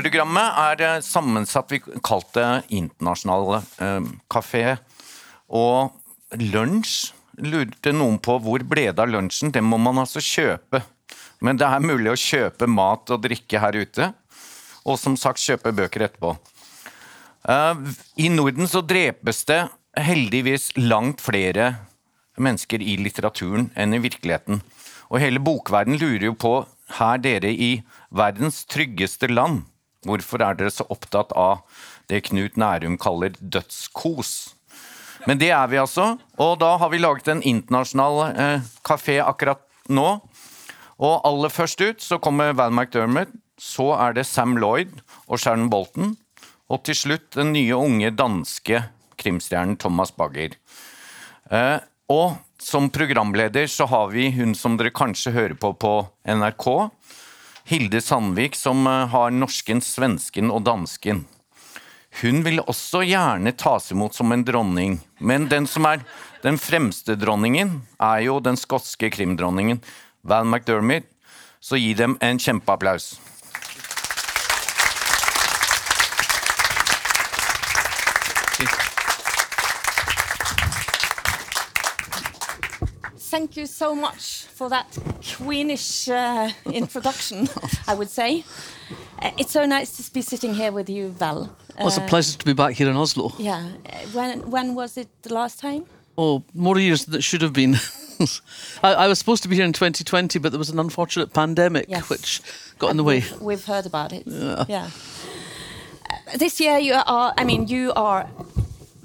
Programmet er eh, sammensatt, vi kalte det internasjonal eh, kafé. Og lunsj lurte noen på hvor ble det av lunsjen. Det må man altså kjøpe. Men det er mulig å kjøpe mat og drikke her ute. Og som sagt kjøpe bøker etterpå. Eh, I Norden så drepes det heldigvis langt flere mennesker i litteraturen enn i virkeligheten. Og hele bokverden lurer jo på, her dere i verdens tryggeste land, hvorfor er dere så opptatt av det Knut Nærum kaller dødskos? Men det er vi altså, og da har vi laget en internasjonal eh, kafé akkurat nå. Og aller først ut så kommer Val McDermott, så er det Sam Lloyd og Sharon Bolton, og til slutt den nye unge danske krimstjernen Thomas Bagger. Eh, og som programleder så har vi hun som dere kanskje hører på på NRK, Hilde Sandvik, som eh, har norsken, svensken og dansken. Hun vil også gjerne tas imot som en dronning, men den som er den fremste dronningen, er jo den skotske krimdronningen Val McDermott, så gi dem en kjempeapplaus. Thank you so much for that queenish uh, introduction, I would say. Uh, it's so nice to be sitting here with you, Val. Well, it's a Uh, pleasure to be back here in Oslo. Yeah. Uh, When when was it the last time? Oh, more years than it should have been. I, I was supposed to be here in 2020, but there was an unfortunate pandemic Yes. which got in the way. We've, we've heard about it. Yeah. Uh, this year you are. I mean, you are.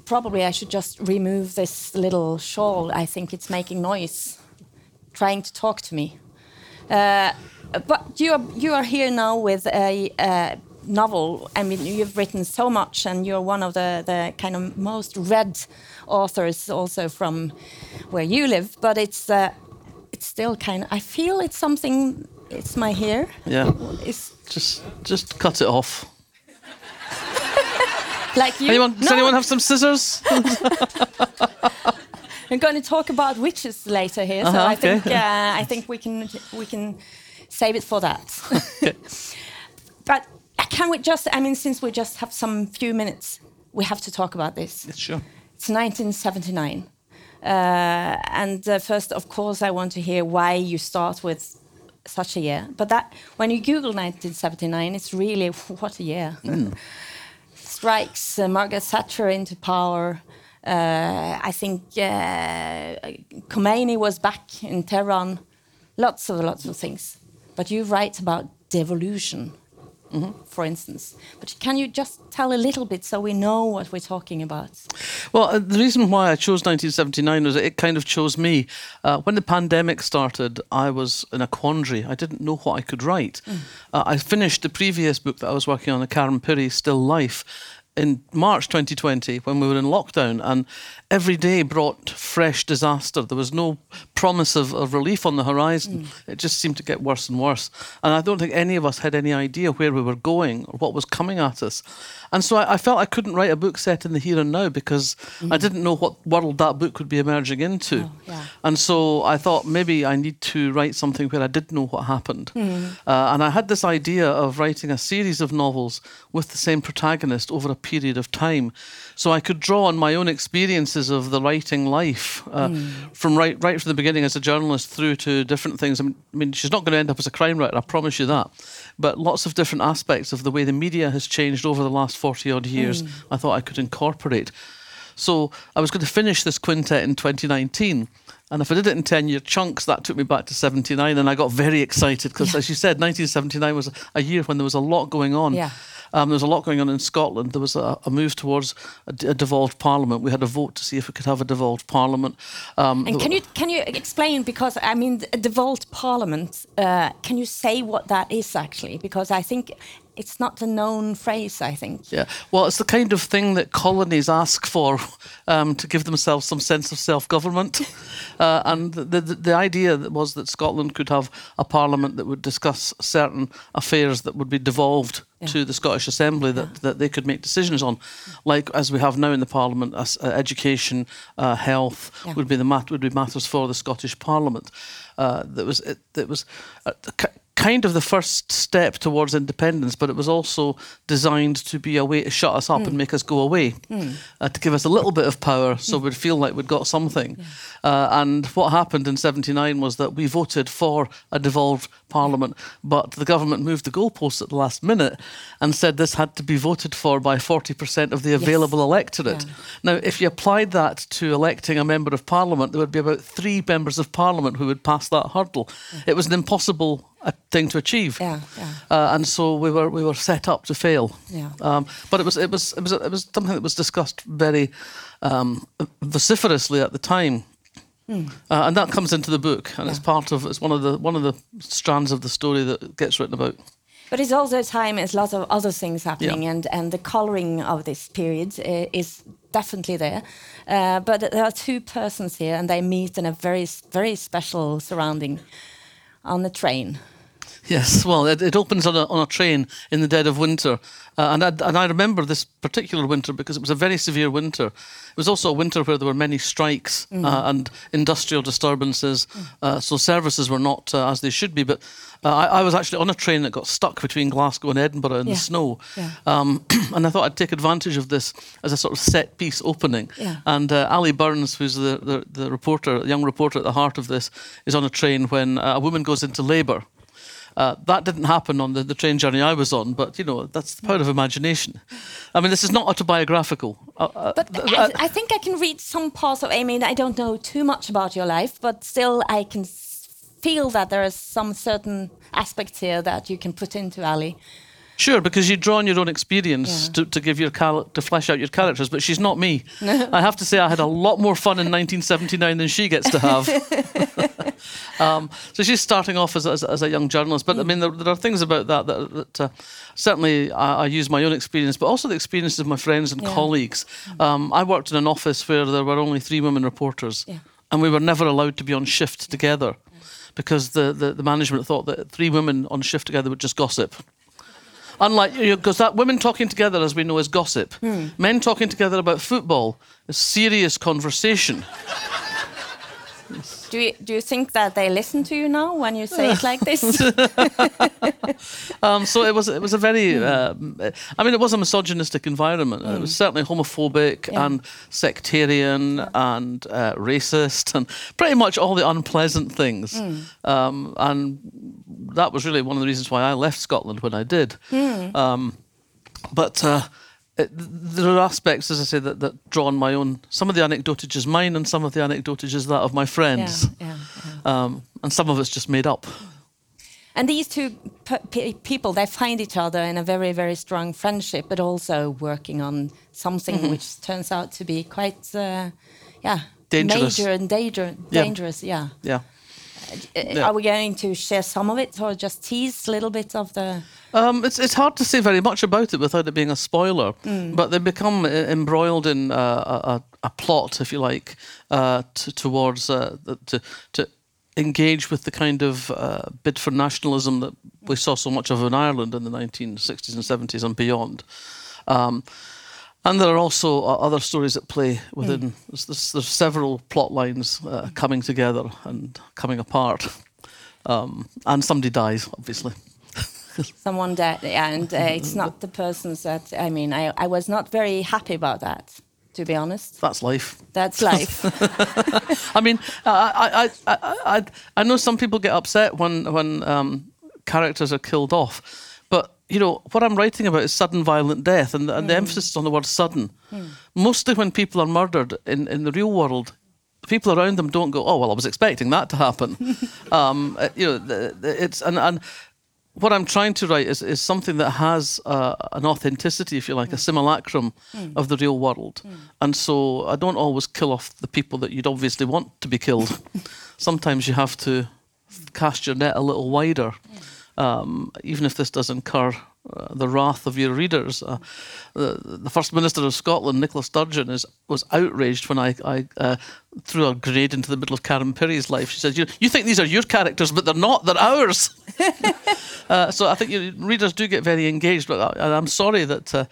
Probably I should just remove this little shawl. I think it's making noise, trying to talk to me. Uh, but you are you are here now with a, uh novel. I mean, you've written so much, and you're one of the the kind of most read authors, also from where you live. But it's uh, it's still kind. of... I feel it's something. It's my hair. Yeah, It's just just cut it off. Like you. Anyone? Does No, anyone have some scissors? We're going to talk about witches later here, so Uh-huh, I think uh, I think we can we can save it for that. but can we just? I mean, since we just have some few minutes, we have to talk about this. sure. It's 1979, uh, and uh, first, of course, I want to hear why you start with such a year. But that when you Google 1979, it's really what a year. Strikes uh, Margaret Thatcher into power. Uh, I think uh, Khomeini was back in Tehran. Lots of lots of things. But you write about devolution, for instance. But can you just tell a little bit so we know what we're talking about? Well, uh, the reason why I chose 1979 was it kind of chose me. Uh, when the pandemic started, I was in a quandary. I didn't know what I could write. Uh, I finished the previous book that I was working on, the Karen Pirie Still Life, in March 2020 when we were in lockdown, and every day brought fresh disaster. There was no promise of, of relief on the horizon. Mm. It just seemed to get worse and worse. And I don't think any of us had any idea where we were going or what was coming at us. And so I, I felt I couldn't write a book set in the here and now because mm. I didn't know what world that book would be emerging into. Oh, yeah. And so I thought maybe I need to write something where I did know what happened. Mm. Uh, and I had this idea of writing a series of novels with the same protagonist over a period of time. So I could draw on my own experiences of the writing life, uh, from right, right from the beginning as a journalist through to different things. I mean, I mean, she's not going to end up as a crime writer, I promise you that. But lots of different aspects of the way the media has changed over the last 40 odd years, I thought I could incorporate. So I was going to finish this quintet in 2019. And if I did it in 10 year chunks, that took me back to 79. And I got very excited because, Yeah. as you said, 1979 was a year when there was a lot going on. Yeah. Um, there was a lot going on in Scotland. There was a, a move towards a devolved parliament. We had a vote to see if we could have a devolved parliament. Um, And can you can you explain because I mean a devolved parliament? Uh, can you say what that is actually? Because I think it's not a known phrase. I think. Yeah, well, it's the kind of thing that colonies ask for um, to give themselves some sense of self-government, uh, and the, the the idea was that Scotland could have a parliament that would discuss certain affairs that would be devolved to the Scottish Assembly that, that they could make decisions on, like as we have now in the Parliament, uh, education, uh, health Yeah. would be the mat- would be matters for the Scottish Parliament. Uh, that was it, that was uh, kind of the first step towards independence, but it was also designed to be a way to shut us up Mm. and make us go away, uh, to give us a little bit of power so we'd feel like we'd got something. Uh, and what happened in 79 was that we voted for a devolved parliament, but the government moved the goalposts at the last minute and said this had to be voted for by 40% of the available electorate. Yeah. Now, if you applied that to electing a member of parliament, there would be about three members of parliament who would pass that hurdle. It was an impossible uh, thing to achieve. Yeah, yeah. Uh, and so we were we were set up to fail. Yeah. Um, but it was it was it was it was something that was discussed very um, vociferously at the time. Hmm. Uh, and that comes into the book, and it's part of it's one of the one of the strands of the story that gets written about. But it's also a time, there's lots of other things happening, and, and the coloring of this period uh, is definitely there. Uh, but there are two persons here, and they meet in a very, very special surrounding on the train. Yes, well, it, it opens on a, on a train in the dead of winter. Uh, and, I, and I remember this particular winter because it was a very severe winter. It was also a winter where there were many strikes uh, and industrial disturbances. Uh, so services were not uh, as they should be. But uh, I, I was actually on a train that got stuck between Glasgow and Edinburgh in Yeah. the snow. Yeah. Um, and I thought I'd take advantage of this as a sort of set piece opening. Yeah. And uh, Allie Burns, who's the, the, the reporter, the young reporter at the heart of this, is on a train when a woman goes into labour. Uh, that didn't happen on the, the train journey I was on, but you know that's the power of imagination. I mean, this is not autobiographical. Uh, uh, But I, uh, I think I can read some parts of. I mean, I don't know too much about your life, but still, I can feel that there is some certain aspects here that you can put into Allie. Sure, because you draw on your own experience Yeah. to, to give your cal- to flesh out your characters, but she's not me. I have to say, I had a lot more fun in 1979 than she gets to have. um, so she's starting off as, a- as, a- as a young journalist, but I mean, there, there are things about that that, that uh, certainly I, I use my own experience, but also the experiences of my friends and Yeah. colleagues. Um, I worked in an office where there were only three women reporters, Yeah. and we were never allowed to be on shift together because the, the, the management thought that three women on shift together would just gossip. Unlike, because that women talking together, as we know, is gossip. Hmm. Men talking together about football is serious conversation. Do you, do you think that they listen to you now when you say it like this? Um, so it was it was a very um, I mean it was a misogynistic environment. It was certainly homophobic Yeah. and sectarian and uh, racist and pretty much all the unpleasant things. Um, and that was really one of the reasons why I left Scotland when I did. Um, but uh, there are aspects, as I say, that, that draw on my own. Some of the anecdotage is mine, and some of the anecdotage is that of my friends. yeah, yeah. Um, and some of it's just made up. And these two people, they find each other in a very, very strong friendship, but also working on something Mm-hmm. which turns out to be quite, uh, yeah, Dangerous. major and danger, Yeah. dangerous. Yeah. Yeah. Yeah. Are we going to share some of it, or just tease a little bit of the? Um, it's it's hard to say very much about it without it being a spoiler, Mm. but they become uh, embroiled in uh, a, a, a plot, if you like, uh, towards uh, to to engage with the kind of uh, bid for nationalism that we saw so much of in Ireland in the 1960s and 70s and beyond. Um, and there are also uh, other stories at play within. There's, there's, there's several plot lines uh, coming together and coming apart, um, and somebody dies, obviously. Someone that, and uh, it's not the persons that. I mean, I, I was not very happy about that, to be honest. That's life. That's life. I mean, I, I, I, I, I know some people get upset when when um, characters are killed off, you know what I'm writing about is sudden violent death, and, and the emphasis is on the word sudden. Mostly when people are murdered in, in the real world, the people around them don't go, "Oh well, I was expecting that to happen." um, uh, you know, it's and and. What I'm trying to write is, is something that has uh, an authenticity, if you like, a simulacrum of the real world. And so I don't always kill off the people that you'd obviously want to be killed. Sometimes you have to cast your net a little wider, um, even if this does incur uh, the wrath of your readers. Uh, the, the First Minister of Scotland, Nicola Sturgeon, is, was outraged when I, I uh, threw a grenade into the middle of Karen Pirie's life. She said, you, you think these are your characters, but they're not, they're ours. Uh, so I think your readers do get very engaged, but I, I'm sorry that uh,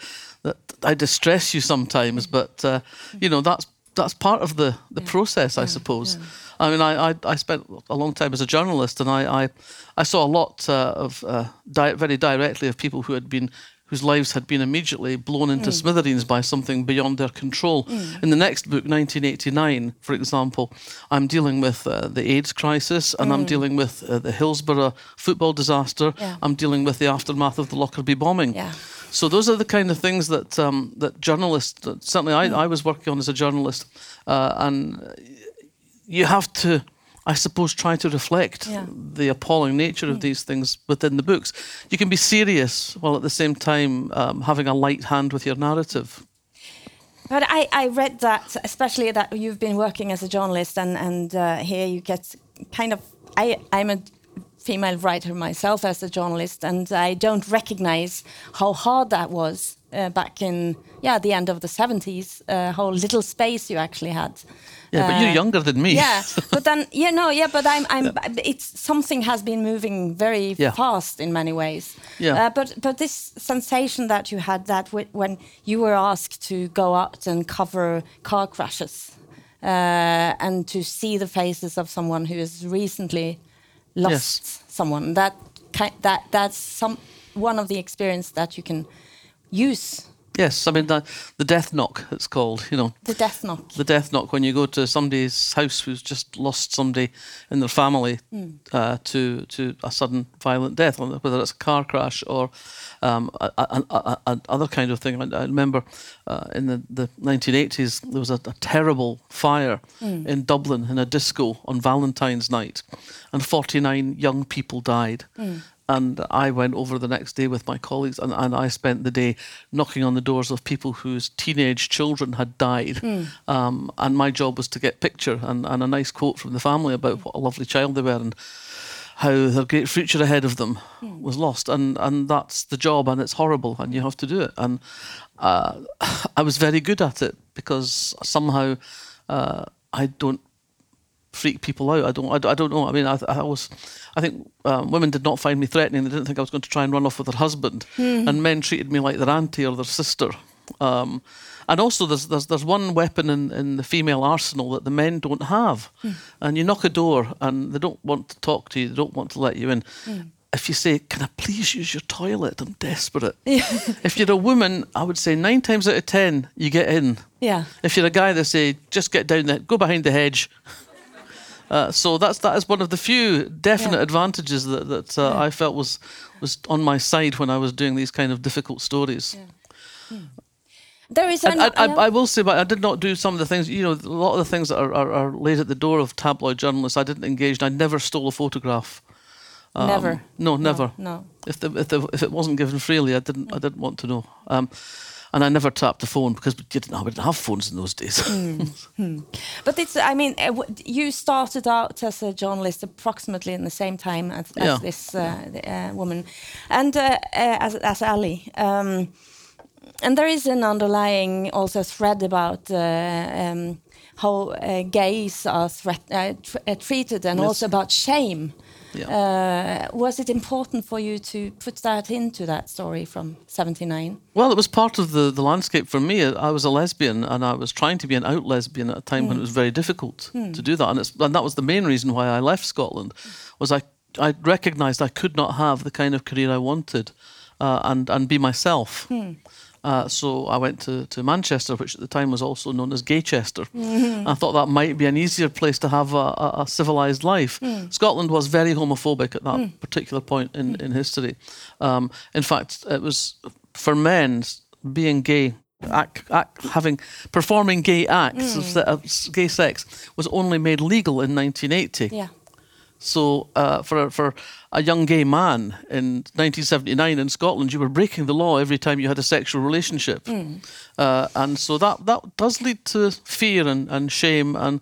that I distress you sometimes. But uh, you know that's that's part of the the process, I suppose. I mean, I, I I spent a long time as a journalist, and I I, I saw a lot uh, of uh, di- very directly of people who had been whose lives had been immediately blown into smithereens by something beyond their control. In the next book, 1989, for example, I'm dealing with uh, the AIDS crisis, and I'm dealing with uh, the Hillsborough football disaster. Yeah. I'm dealing with the aftermath of the Lockerbie bombing. Yeah. So those are the kind of things that um, that journalists certainly I, I was working on as a journalist, uh, and you have to, I suppose, try to reflect Yeah. the appalling nature of these things within the books. You can be serious while at the same time um, having a light hand with your narrative. But I, I read that, especially that you've been working as a journalist, and and uh, here you get kind of. I I'm a female writer myself as a journalist, and I don't recognize how hard that was uh, back in yeah the end of the seventies. Uh, how little space you actually had. Yeah, but you're Uh, younger than me. Yeah, but then you know, yeah, but I'm, I'm. It's something has been moving very Yeah. fast in many ways. Yeah. Uh, but but this sensation that you had that w- when you were asked to go out and cover car crashes, uh, and to see the faces of someone who has recently lost Yes. someone, that that that's some one of the experience that you can use. Yes, I mean the, the death knock. It's called. You know, The death knock. the death knock when you go to somebody's house who's just lost somebody in their family uh, to to a sudden violent death, whether it's a car crash or um, a, a, a, other kind of thing. I, I remember uh, in the, the 1980s there was a, a terrible fire in Dublin in a disco on Valentine's night, and 49 young people died. And I went over the next day with my colleagues, and, and I spent the day knocking on the doors of people whose teenage children had died. Um, and my job was to get picture and, and a nice quote from the family about what a lovely child they were and how their great future ahead of them was lost. And, and that's the job, and it's horrible, and you have to do it. And uh, I was very good at it because somehow uh, I don't freak people out. I don't. I, don't- I don't know. I mean, I, I was. I think um, women did not find me threatening. They didn't think I was going to try and run off with their husband, and men treated me like their auntie or their sister. Um, and also, there's, there's there's one weapon in, in the female arsenal that the men don't have. And you knock a door, and they don't want to talk to you. They don't want to let you in. If you say, "Can I please use your toilet? I'm desperate." if you're a woman, I would say nine times out of ten you get in. Yeah. If you're a guy, they say, "Just get down there, go behind the hedge." Uh, so that's that is one of the few definite Yeah. advantages that that uh, I felt was was on my side when I was doing these kind of difficult stories. There is an, I, I, I will say, but I did not do some of the things. You know, a lot of the things that are, are, are laid at the door of tabloid journalists. I didn't engage. I never stole a photograph. Um, never. No, never. No. If the, if the, if it wasn't given freely, I didn't I didn't want to know. Um, and I never tapped the phone because we didn't, we didn't have phones in those days. But it's, I mean, uh, you started out as a journalist approximately in the same time as, as Yeah. this uh, the, uh, woman, and uh, uh, as, as Allie. Um, and there is an underlying also thread about uh, um, how uh, gays are threat, uh, tr- uh, treated and Yes. also about shame. Yeah. Uh, was it important for you to put that into that story from 79? Well, it was part of the, the landscape for me. I was a lesbian and I was trying to be an out lesbian at a time when it was very difficult to do that. And, it's, and that was the main reason why I left Scotland, was I, I recognised I could not have the kind of career I wanted uh, and, and be myself. Uh, so I went to, to Manchester, which at the time was also known as Gaychester. Mm-hmm. I thought that might be an easier place to have a, a, a civilised life. Mm. Scotland was very homophobic at that mm. particular point in, mm. in history. Um, in fact, it was for men being gay. Act, act, having performing gay acts of, of gay sex was only made legal in 1980. Yeah. So uh, for for a young gay man in 1979 in Scotland, you were breaking the law every time you had a sexual relationship, uh, and so that that does lead to fear and, and shame, and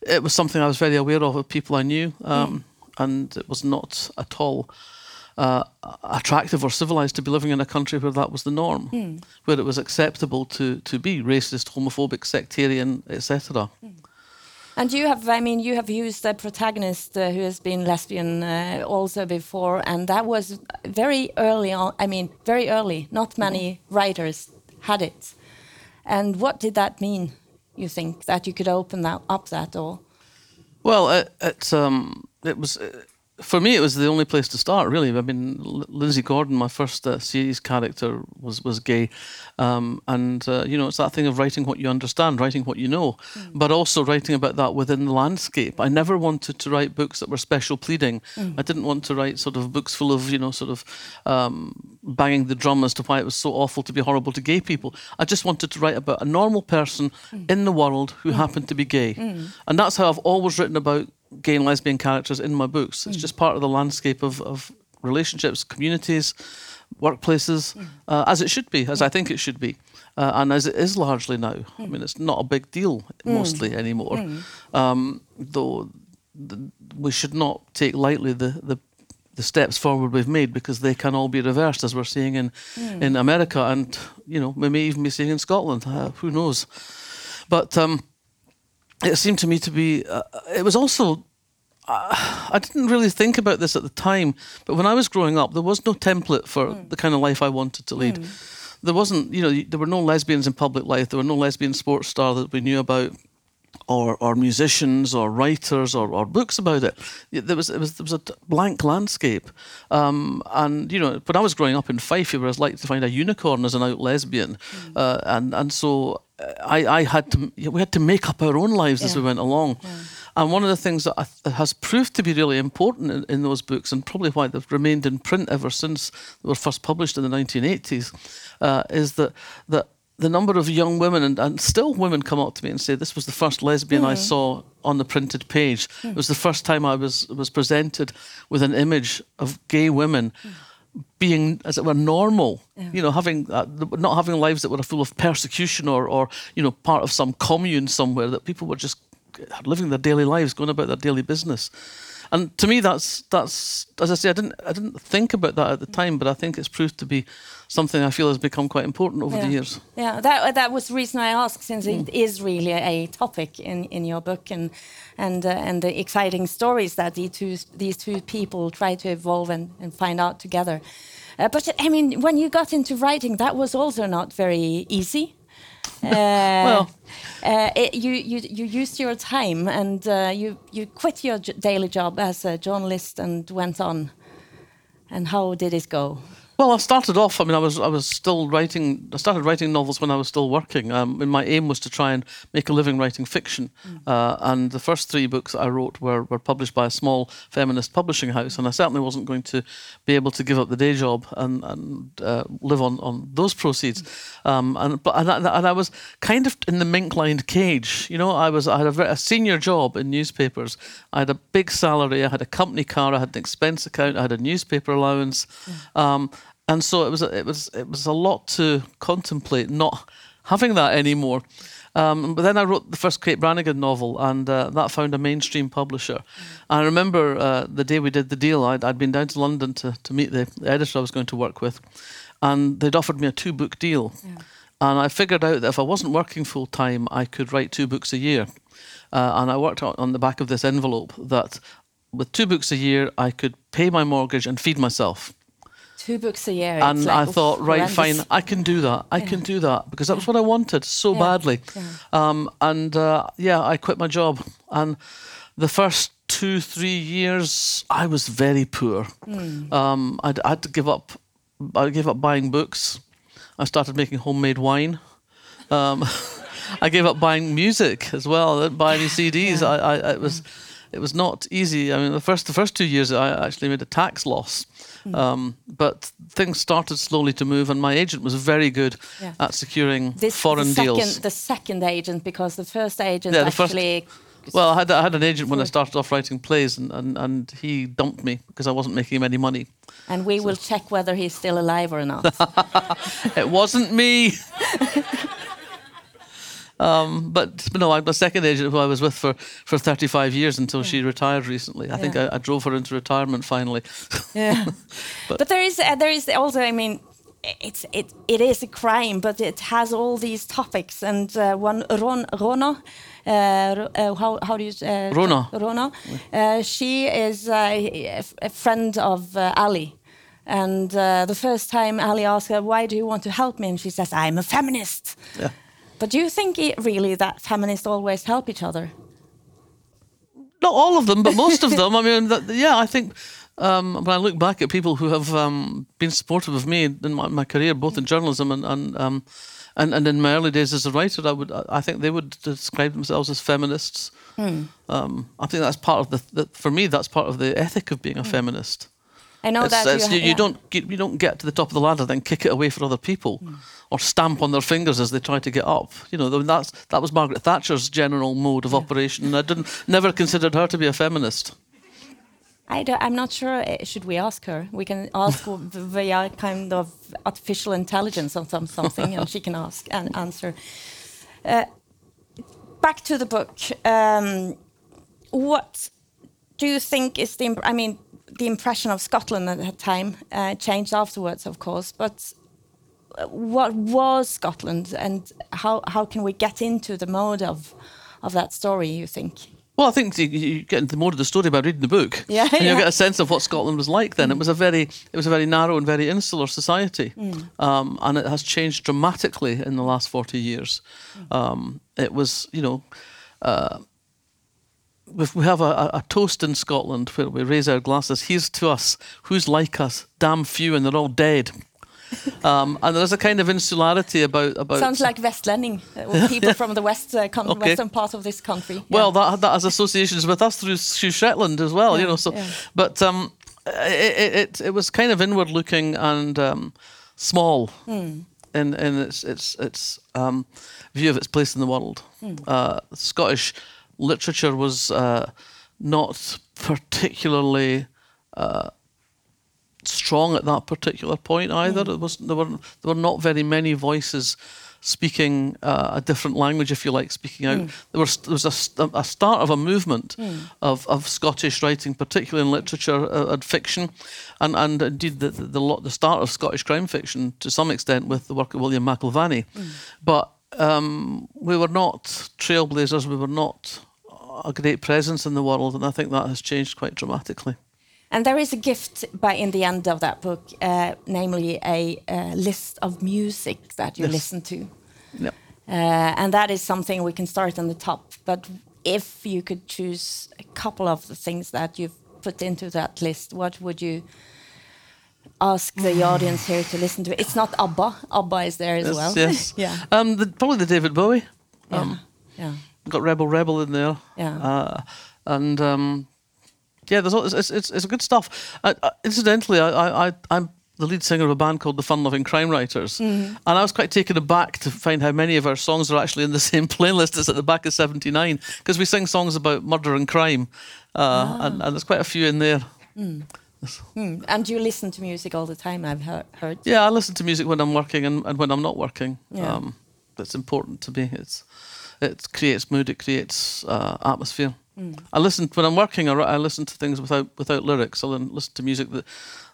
it was something I was very aware of of people I knew, um, and it was not at all. Uh, attractive or civilized to be living in a country where that was the norm, where it was acceptable to to be racist, homophobic, sectarian, etc. And you have, I mean, you have used a protagonist uh, who has been lesbian uh, also before, and that was very early on. I mean, very early. Not many writers had it. And what did that mean You think that you could open that up that door? Well, it, it's um, it was. Uh, for me, it was the only place to start. Really, I mean, Lindsay Gordon, my first uh, series character, was was gay, um, and uh, you know, it's that thing of writing what you understand, writing what you know, mm. but also writing about that within the landscape. I never wanted to write books that were special pleading. Mm. I didn't want to write sort of books full of you know, sort of um, banging the drum as to why it was so awful to be horrible to gay people. I just wanted to write about a normal person mm. in the world who mm. happened to be gay, mm. and that's how I've always written about gay and lesbian characters in my books. It's mm. just part of the landscape of, of relationships, communities, workplaces, mm. uh, as it should be, as I think it should be, uh, and as it is largely now. Mm. I mean, it's not a big deal mm. mostly anymore, mm. um, though we should not take lightly the, the the steps forward we've made because they can all be reversed as we're seeing in in America and you know we may even be seeing in Scotland. Uh, who knows? But um, it seemed to me to be. Uh, it was also. Uh, I didn't really think about this at the time, but when I was growing up, there was no template for mm. the kind of life I wanted to lead. Mm. There wasn't, you know, there were no lesbians in public life. There were no lesbian sports stars that we knew about or or musicians or writers or, or books about it. There was it was there was a blank landscape, um, and you know when I was growing up in Fife, it was like to find a unicorn as an out lesbian, mm. uh, and and so I I had to we had to make up our own lives yeah. as we went along. Yeah. And one of the things that has proved to be really important in, in, those books, and probably why they've remained in print ever since they were first published in the 1980s, uh, is that that the number of young women and, and, still women come up to me and say this was the first lesbian mm. I saw on the printed page. Mm. It was the first time I was was presented with an image of gay women mm. Being, as it were, normal. Yeah. You know, having uh, not having lives that were full of persecution or or you know part of some commune somewhere that people were just living their daily lives, going about their daily business. And to me, that's that's as I say, I didn't I didn't think about that at the time, but I think it's proved to be something I feel has become quite important over yeah. the years. Yeah, that that was the reason I asked, since mm. it is really a topic in, in your book, and and uh, and the exciting stories that these two these two people try to evolve and, and find out together. Uh, but I mean, when you got into writing, that was also not very easy. Uh, well, uh, it, you, you you used your time and uh, you you quit your daily job as a journalist and went on. And how did it go? Well, I started off. I mean, I was I was still writing. I started writing novels when I was still working. Um, and my aim was to try and make a living writing fiction. Mm. Uh, and the first three books I wrote were were published by a small feminist publishing house. And I certainly wasn't going to be able to give up the day job and and uh, live on on those proceeds. Mm. Um, and but and I, and I, was kind of in the mink-lined cage. You know, I was I had a, very, a senior job in newspapers. I had a big salary. I had a company car. I had an expense account. I had a newspaper allowance. Mm. Um, and so it was it was it was a lot to contemplate not having that anymore. Um, but then I wrote the first Kate Brannigan novel, and uh, that found a mainstream publisher. Mm. I remember uh, the day we did the deal, I'd, I'd been down to London to, to meet the editor I was going to work with, and they'd offered me a two book deal. Yeah. And I figured out that if I wasn't working full time, I could write two books a year. Uh, and I worked out on the back of this envelope that with two books a year, I could pay my mortgage and feed myself two books a year. And like, I thought, right, horrendous. fine, I can do that. I yeah. can do that because that was what I wanted so yeah. badly. Yeah. Um, and uh, yeah, I quit my job. And the first two, three years, I was very poor. Mm. Um, I'd, I had to give up. I gave up buying books. I started making homemade wine. Um, I gave up buying music as well. I didn't buy any CDs. I, I, it was, it was not easy. I mean, the first, the first two years, I actually made a tax loss Mm. Um, but things started slowly to move, and my agent was very good yeah. at securing this, foreign the second, deals. The second agent, because the first agent yeah, the actually. First, well, I had, I had an agent when I started off writing plays, and, and, and he dumped me because I wasn't making him any money. And we so. will check whether he's still alive or not. it wasn't me. Um, but no, I'm the second agent who I was with for, for 35 years until yeah. she retired recently. I yeah. think I, I, drove her into retirement finally. yeah, but, but, there is uh, there is also, I mean, it's it it is a crime, but it has all these topics. And uh, one Ron, Rona, uh, uh, how how do you uh, Rona Rona, uh, she is a, a friend of uh, Allie. And the first time Allie asked her, "Why do you want to help me?" and she says, "I'm a feminist." Yeah But do you think it really that feminists always help each other? Not all of them, but most of them. I mean, that, yeah, I think um, when I look back at people who have um, been supportive of me in my, my, career, both in journalism and and, um, and and in my early days as a writer, I would I think they would describe themselves as feminists. Hmm. Um, I think that's part of the, the, for me that's part of the ethic of being a feminist. I know it's, that it's, you, you, yeah. don't get, you don't get to the top of the ladder then kick it away for other people, mm. or stamp on their fingers as they try to get up. You know that's that was Margaret Thatcher's general mode of yeah. operation. I didn't never considered her to be a feminist. I am not sure. Eh, should we ask her? We can ask via kind of artificial intelligence or some, something, and she can ask and answer. Uh, back to the book. Um, what do you think is the? I mean, the impression of Scotland at that time uh, changed afterwards, of course. But uh, what was Scotland, and how how can we get into the mode of of that story? You think? Well, I think you, get into the mode of the story by reading the book, yeah, and you get a sense of what Scotland was like then. Mm. It was a very, it was a very narrow and very insular society, mm. um, and it has changed dramatically in the last forty years. Mm. Um, it was, you know, uh, we have a, a, toast in Scotland where we raise our glasses. Here's to us, who's like us, damn few, and they're all dead. Um, and there's a kind of insularity about about. Sounds like Westlending, uh, people from the west uh, okay. western part of this country. Well, that that has associations with us through, through Shetland as well, yeah, you know. So, yeah. but um, it, it it was kind of inward looking and um, small mm. in in its its its um, view of its place in the world. Mm. Uh, Scottish literature was uh, not particularly uh, strong at that particular point either. Mm. It was there were there were not very many voices speaking uh, a different language, if you like, speaking out. Mm. There was there was a, a start of a movement mm. of, of Scottish writing, particularly in literature uh, and fiction, and and indeed the, the the, the start of Scottish crime fiction to some extent with the work of William McIlvanney, mm. but. Um, we were not trailblazers. We were not a great presence in the world, and I think that has changed quite dramatically. And there is a gift by in the end of that book, uh, namely a, a, list of music that you yes. listen to. Yep. Uh, and that is something we can start on the top. But if you could choose a couple of the things that you've put into that list, what would you ask the audience here to listen to? It's not ABBA. ABBA is there as yes, well. Yes. yeah. Um, the, probably the David Bowie. Um, yeah. yeah got Rebel Rebel in there. Yeah. Uh, and um, yeah, there's all, it's, it's, it's good stuff. Uh, uh, incidentally, I, I, I'm the lead singer of a band called the Fun Loving Crime Writers. Mm-hmm. And I was quite taken aback to find how many of our songs are actually in the same playlist as at the back of 79, because we sing songs about murder and crime. Uh, ah. and, and, there's quite a few in there. Mm. Mm. And you listen to music all the time, I've heard. Yeah, I listen to music when I'm working and, and when I'm not working. Yeah. Um, that's important to me. It's it creates mood, it creates uh, atmosphere. Mm. I listen when I'm working. I, I listen to things without without lyrics. I listen to music that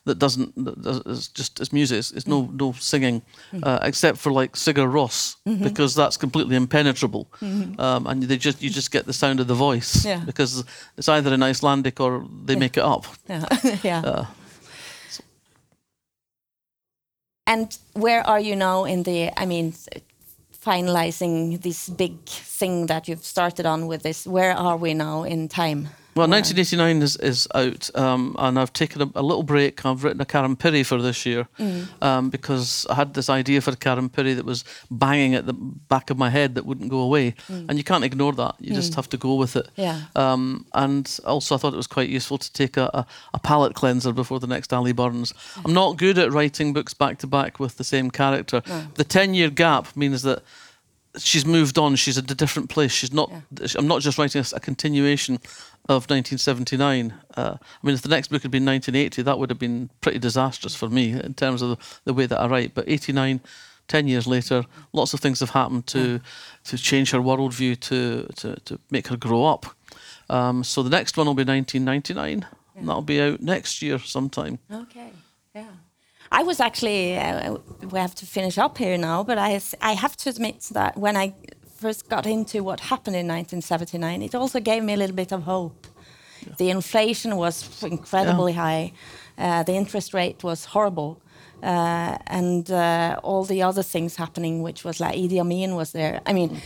that doesn't that is just as music. It's, it's no mm. no singing, mm. uh, except for like Sigur Rós mm-hmm. because that's completely impenetrable, mm-hmm. um, and they just you just get the sound of the voice yeah. because it's either in Icelandic or they yeah. make it up. Yeah, yeah. Uh, so. And where are you now in the? I mean, finalizing this big thing that you've started on with this? Where are we now in time? Well, 1989 is, is out, um, and I've taken a, a, little break. I've written a Karen Pirie for this year mm. um, because I had this idea for a Karen Pirie that was banging at the back of my head that wouldn't go away, mm. and you can't ignore that. You mm. just have to go with it. Yeah. Um, and also, I thought it was quite useful to take a, a, a palate cleanser before the next Allie Burns. I'm not good at writing books back to back with the same character. No. The 10 year gap means that she's moved on. She's at a different place. She's not. Yeah. I'm not just writing a, a continuation of 1979. Uh, I mean, if the next book had been 1980, that would have been pretty disastrous for me in terms of the, the way that I write. But 89, 10 years later, lots of things have happened to yeah. to change her worldview, to to to make her grow up. Um, so the next one will be 1999. Yeah. And that'll be out next year sometime. Okay. Yeah. I was actually, uh, we have to finish up here now, but I, I have to admit that when I first got into what happened in 1979, it also gave me a little bit of hope. Yeah. The inflation was incredibly yeah. high, uh, the interest rate was horrible. uh, and uh, all the other things happening, which was like Idi Amin was there. I mean,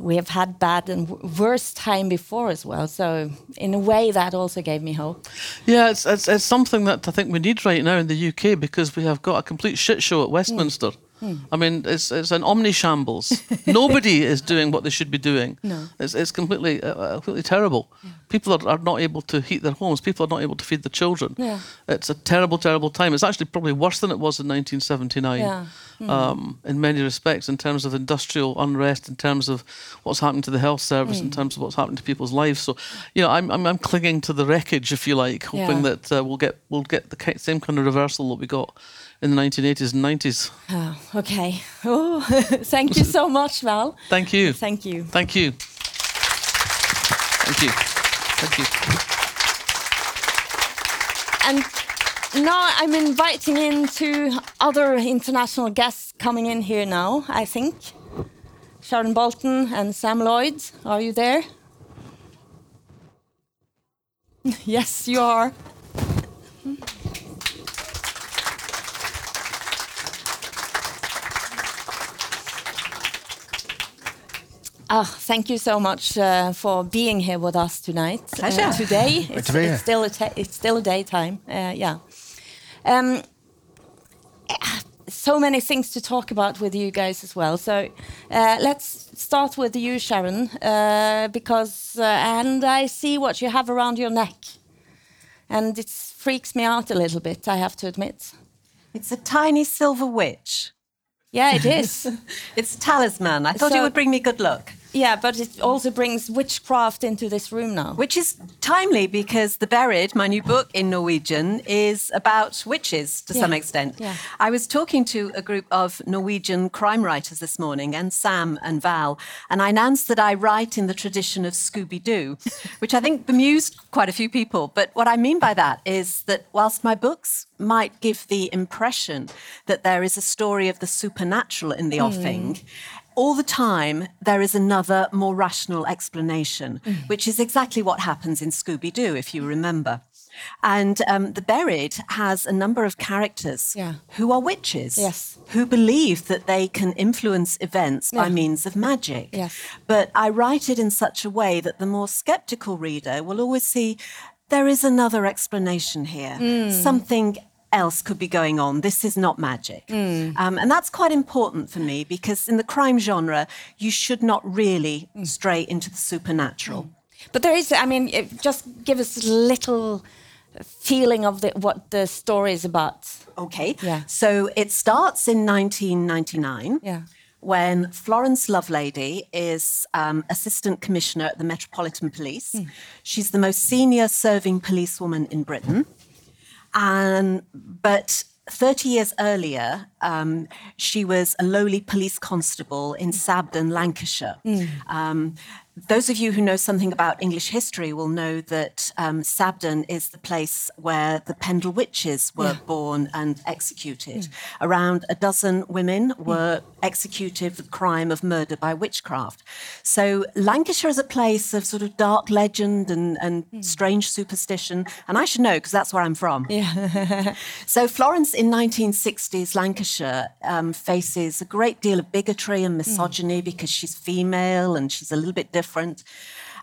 we have had bad and worse time before as well. So in a way, that also gave me hope. Yeah, it's, it's, it's something that I think we need right now in the UK because we have got a complete shit show at Westminster. Mm. I mean, it's, it's an omni shambles. Nobody is doing what they should be doing. No. It's, it's completely, uh, completely terrible. Yeah. People are, are not able to heat their homes. People are not able to feed the children. Yeah. It's a terrible, terrible time. It's actually probably worse than it was in 1979 yeah. mm. um, in many respects, in terms of industrial unrest, in terms of what's happening to the health service, mm. in terms of what's happening to people's lives. So, you know, I'm, I'm, I'm clinging to the wreckage, if you like, hoping that uh, we'll get we'll get the same kind of reversal that we got in the 1980s and 90s. Oh, okay. Oh, thank you so much, Val. Thank you. Thank you. Thank you. Thank you. Thank you. And now I'm inviting in two other international guests coming in here now, I think. Sharon Bolton and Sam Lloyd, are you there? yes, you are. Ah, thank you so much uh, for being here with us tonight. Uh, Pleasure. today, it's, to be it's still a ta- it's still a daytime. Uh, yeah. Um, so many things to talk about with you guys as well. So uh, let's start with you, Sharon, uh, because uh, and I see what you have around your neck, and it freaks me out a little bit. I have to admit. It's a tiny silver witch. Yeah, it is. It's a talisman. I thought So- it would bring me good luck. Yeah, but it also brings witchcraft into this room now. Which is timely because The Buried, my new book in Norwegian, is about witches to Yeah. some extent. Yeah. I was talking to a group of Norwegian crime writers this morning, and Sam and Val, and I announced that I write in the tradition of Scooby Doo, which I think bemused quite a few people. But what I mean by that is that whilst my books might give the impression that there is a story of the supernatural in the hmm. offing, all the time there is another more rational explanation, which is exactly what happens in Scooby Doo, if you remember. And um, The Buried has a number of characters Yeah. who are witches, Yes. who believe that they can influence events by means of magic. Yes. But I write it in such a way that the more skeptical reader will always see there is another explanation here. Something else could be going on. This is not magic. Um, and that's quite important for me because in the crime genre, you should not really stray into the supernatural. But there is, I mean, it- just give us a little feeling of the, what the story is about. Okay. Yeah. So it starts in 1999. Yeah. When Florence Lovelady is um, Assistant Commissioner at the Metropolitan Police. She's the most senior serving policewoman in Britain. And, but 30 years earlier, um, she was a lowly police constable in Sabden, Lancashire. Um, those of you who know something about English history will know that um, Sabden is the place where the Pendle witches were born and executed. Around a dozen women were executed for the crime of murder by witchcraft. So Lancashire is a place of sort of dark legend and, and strange superstition. And I should know because that's where I'm from. Yeah. So Florence in 1960s Lancashire um, faces a great deal of bigotry and misogyny because she's female and she's a little bit different.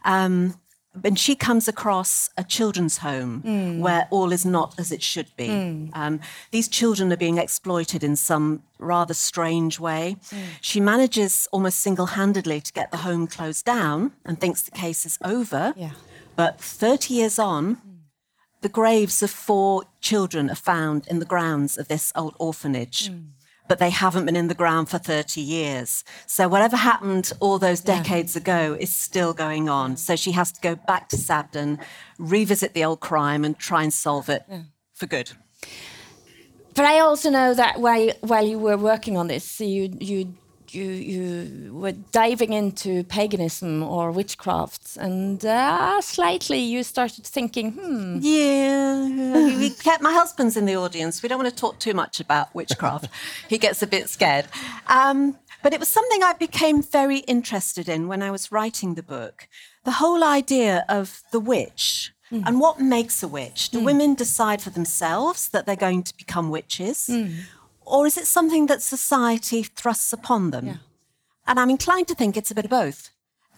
Um, and she comes across a children's home hmm. where all is not as it should be. Hmm. Um, these children are being exploited in some rather strange way. Hmm. She manages almost single handedly to get the home closed down and thinks the case is over. Yeah. But 30 years on, the graves of four children are found in the grounds of this old orphanage. But they haven't been in the ground for 30 years. So, whatever happened all those decades ago is still going on. So, she has to go back to Sabden, revisit the old crime, and try and solve it for good. But I also know that while while you were working on this, you you you you were diving into paganism or witchcraft, and uh, slightly you started thinking, hmm, Yeah, we kept my husband's in the audience. We don't want to talk too much about witchcraft. he gets a bit scared. Um, but it was something I became very interested in when I was writing the book. The whole idea of the witch And what makes a witch? Do women decide for themselves that they're going to become witches? Or is it something that society thrusts upon them? And I'm inclined to think it's a bit of both.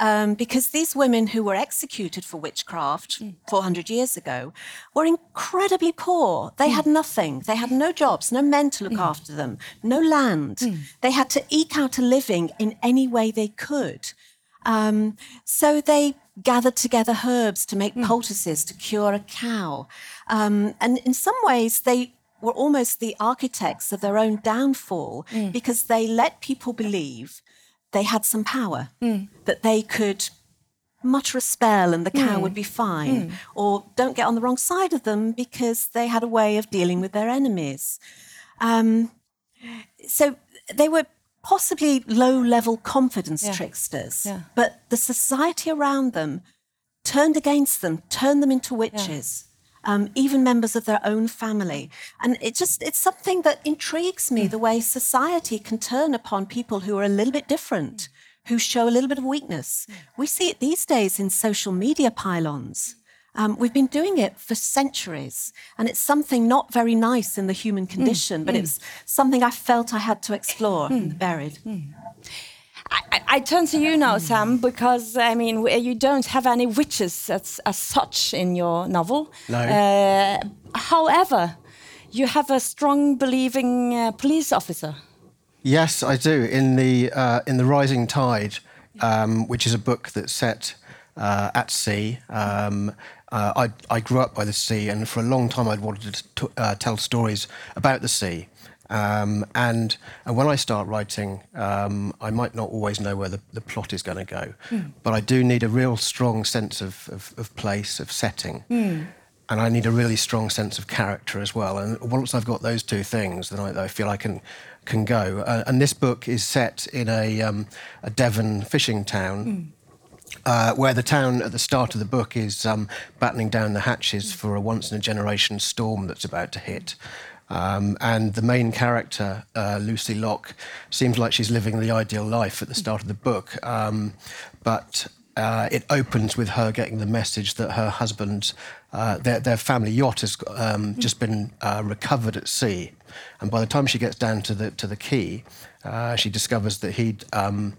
Um, because these women who were executed for witchcraft 400 years ago were incredibly poor. They had nothing. They had no jobs, no men to look after them, no land. They had to eke out a living in any way they could. Um, so they gathered together herbs to make poultices to cure a cow. Um, and in some ways, they were almost the architects of their own downfall mm. because they let people believe they had some power, mm. that they could mutter a spell and the cow mm. would be fine, or don't get on the wrong side of them because they had a way of dealing with their enemies. Um, so they were possibly low level confidence Yeah. tricksters, Yeah. but the society around them turned against them, turned them into witches. Um, even members of their own family, and it just—it's something that intrigues me. Mm. The way society can turn upon people who are a little bit different, mm. who show a little bit of weakness. Mm. We see it these days in social media pylons. Um, we've been doing it for centuries, and it's something not very nice in the human condition, but it's something I felt I had to explore the buried. I, I- I turn to you now, Sam, because I mean you don't have any witches as, as such in your novel. No. Uh, however, you have a strong believing uh, police officer. Yes, I do. In the uh, in the Rising Tide, um, which is a book that's set uh, at sea. Um, uh, I I grew up by the sea, and for a long time I'd wanted to t- uh, tell stories about the sea. Um, and and when I start writing, um, I might not always know where the, the plot is going to go, but I do need a real strong sense of, of, of place, of setting and I need a really strong sense of character as well. And once I've got those two things, then I, I feel I can can go. Uh, and this book is set in a um, a Devon fishing town. Uh, where the town at the start of the book is um, battening down the hatches for a once in a generation storm that's about to hit. Um, and the main character, uh, Lucy Locke, seems like she's living the ideal life at the start of the book. Um, but uh, it opens with her getting the message that her husband, uh, their, their family yacht, has um, just been uh, recovered at sea. And by the time she gets down to the to the quay, uh, she discovers that he'd um,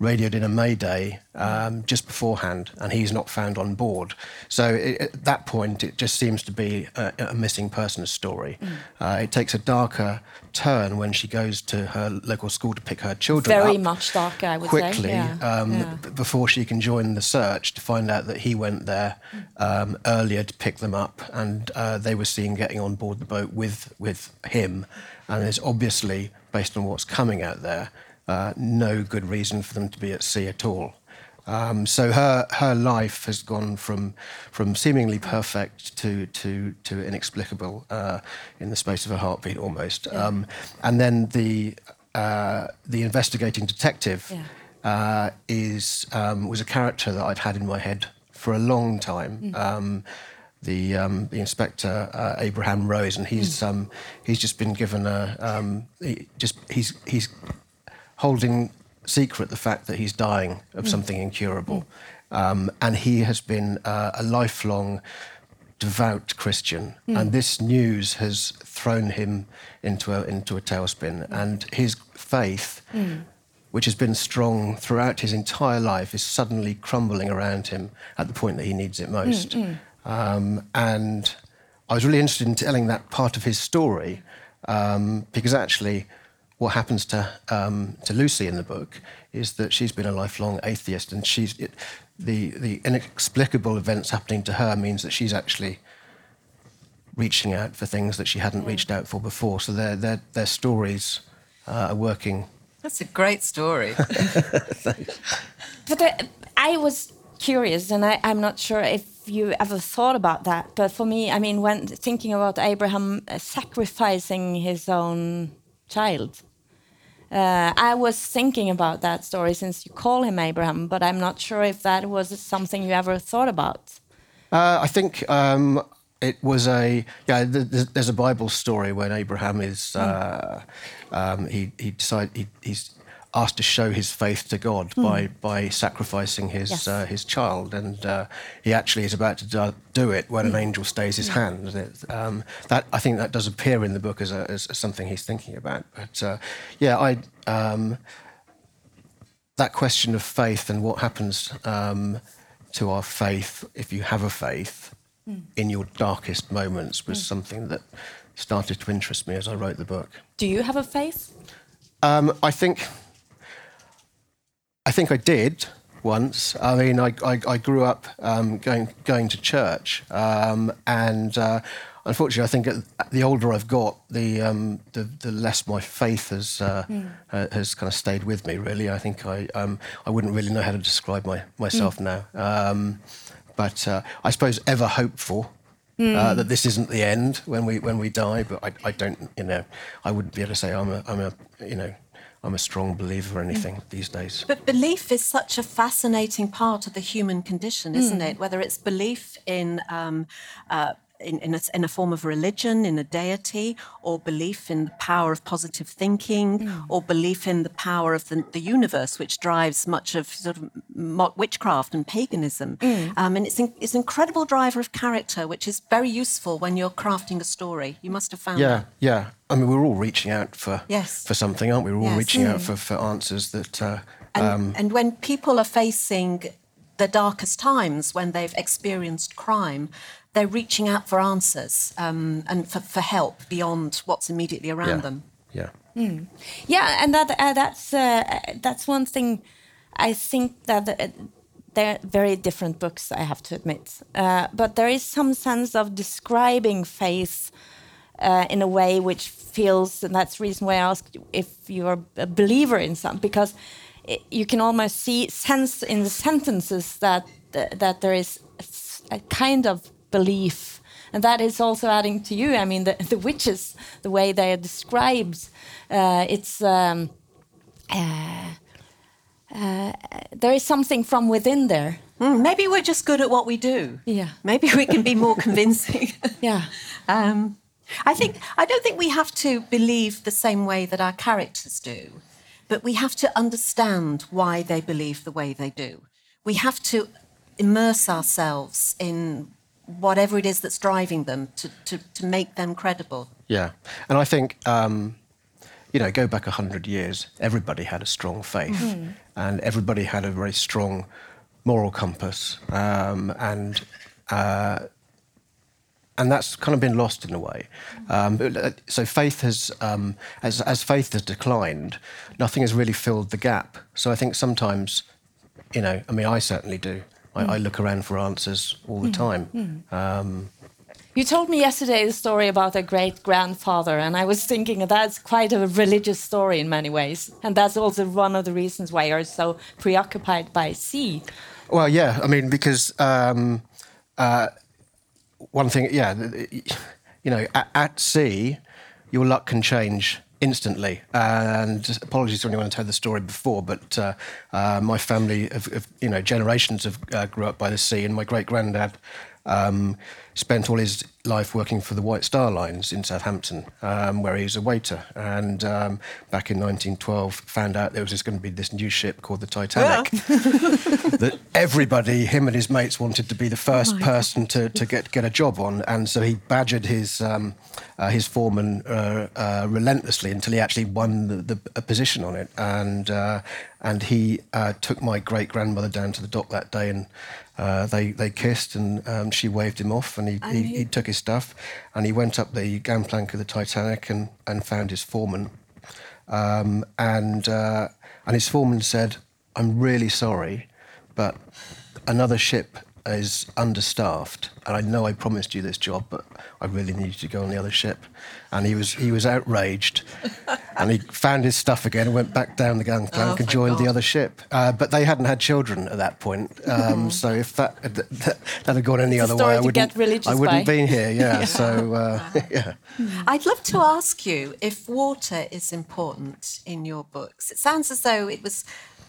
radioed in a mayday um, just beforehand, and he's not found on board. So it, at that point, it just seems to be a, a missing persons story. Uh, it takes a darker turn when she goes to her local school to pick her children Very up much darker, I would say. quickly Yeah, um, yeah. b- before she can join the search to find out that he went there um, earlier to pick them up, and uh, they were seen getting on board the boat with with him. And there's obviously, based on what's coming out there, uh, no good reason for them to be at sea at all. Um, so her her life has gone from from seemingly perfect to to to inexplicable uh, in the space of a heartbeat almost. Um, and then the uh, the investigating detective Yeah. uh, is um, was a character that I'd had in my head for a long time. Um, the um, the inspector uh, Abraham Rose, and he's um, he's just been given a um, he just he's he's holding secret the fact that he's dying of something incurable, um, and he has been uh, a lifelong devout Christian, and this news has thrown him into a into a tailspin, and his faith. Which has been strong throughout his entire life is suddenly crumbling around him at the point that he needs it most. Um, and I was really interested in telling that part of his story um, because actually, what happens to um, to Lucy in the book is that she's been a lifelong atheist, and she's it, the the inexplicable events happening to her means that she's actually reaching out for things that she hadn't reached out for before. So their their their stories uh, are working. That's a great story. But uh, I was curious, and I, I'm not sure if you ever thought about that. But for me, I mean, when thinking about Abraham uh, sacrificing his own child, uh, I was thinking about that story since you call him Abraham, but I'm not sure if that was something you ever thought about. Uh, I think um, it was a yeah. th- th- There's a Bible story when Abraham is uh, um, he he decide he, he's asked to show his faith to God by by sacrificing his Yes. uh, his child, and uh, he actually is about to do, it when an angel stays his hand. It, um, that I think that does appear in the book as, a, as something he's thinking about. But uh, yeah, I um, that question of faith and what happens um, to our faith if you have a faith in your darkest moments was something that started to interest me as I wrote the book. Do you have a faith? Um, I think I think I did once. I mean, I, I, I grew up um, going going to church, um, and uh, unfortunately, I think at- the older I've got, the um, the, the less my faith has uh, uh, has kind of stayed with me. Really, I think I um, I wouldn't really know how to describe my myself now. Um, but uh, I suppose ever hopeful. Uh, that this isn't the end when we when we die, but I, I don't you know I wouldn't be able to say I'm a I'm a you know I'm a strong believer or anything these days. But belief is such a fascinating part of the human condition, isn't it? Whether it's belief in, um, uh, in, in, a, in a form of religion, in a deity, or belief in the power of positive thinking, or belief in the power of the, the universe, which drives much of sort of witchcraft and paganism. Um, and it's, in, it's an incredible driver of character, which is very useful when you're crafting a story. You must have found Yeah, that. yeah. I mean, we're all reaching out for Yes. for something, aren't we? We're all Yes. reaching out for, for answers that. Uh, And, um, and when people are facing the darkest times, when they've experienced crime, they're reaching out for answers um, and for, for help beyond what's immediately around yeah, them. yeah. Yeah, and that uh, that's uh, that's one thing. I think that uh, they're very different books. I have to admit, uh, but there is some sense of describing faith uh, in a way which feels, and that's the reason why I asked you if you're a believer in some, because it, you can almost see sense in the sentences that that there is a kind of belief and that is also adding to you. I mean, the, the witches, the way they are described, uh, it's um, uh, uh, there is something from within there. Mm, maybe we're just good at what we do. Yeah. Maybe we can be more convincing. Yeah. Um, I think I don't think we have to believe the same way that our characters do, but we have to understand why they believe the way they do. We have to immerse ourselves in whatever it is that's driving them to, to, to make them credible. Yeah, and I think um, you know, go back a hundred years, everybody had a strong faith, and everybody had a very strong moral compass, um, and uh, and that's kind of been lost in a way. Um, so faith has, um, as as faith has declined, nothing has really filled the gap. So I think sometimes, you know, I mean, I certainly do. I, I look around for answers all the time. Um, You told me yesterday the story about a great grandfather, and I was thinking that's quite a religious story in many ways. And that's also one of the reasons why you're so preoccupied by sea. Well, yeah, I mean, because um, uh, one thing, yeah, you know, at, at sea, your luck can change instantly. And apologies to anyone who told the story before, but uh, uh, my family, of, you know, generations have uh, grew up by the sea, and my great granddad. Um, spent all his life working for the White Star Lines in Southampton, um, where he was a waiter. And um, back in 1912, found out there was just going to be this new ship called the Titanic that everybody, him and his mates, wanted to be the first person to, to get, get a job on. And so he badgered his, um, uh, his foreman uh, uh, relentlessly until he actually won the, the, a position on it. And, uh, and he uh, took my great grandmother down to the dock that day and uh, they, they kissed and um, she waved him off and he, he, he took his stuff and he went up the gangplank of the Titanic and, and found his foreman. Um, and, uh, and his foreman said, I'm really sorry, but another ship is understaffed, and I know I promised you this job, but I really need you to go on the other ship. And he was he was outraged, and he found his stuff again and went back down the gangplank Oh, and thank joined the other ship. Uh, but they hadn't had children at that point, um, so if that, that that had gone any It's other way, I wouldn't get religious I wouldn't by. be here. Yeah, so uh, yeah. I'd love to ask you if water is important in your books. It sounds as though it was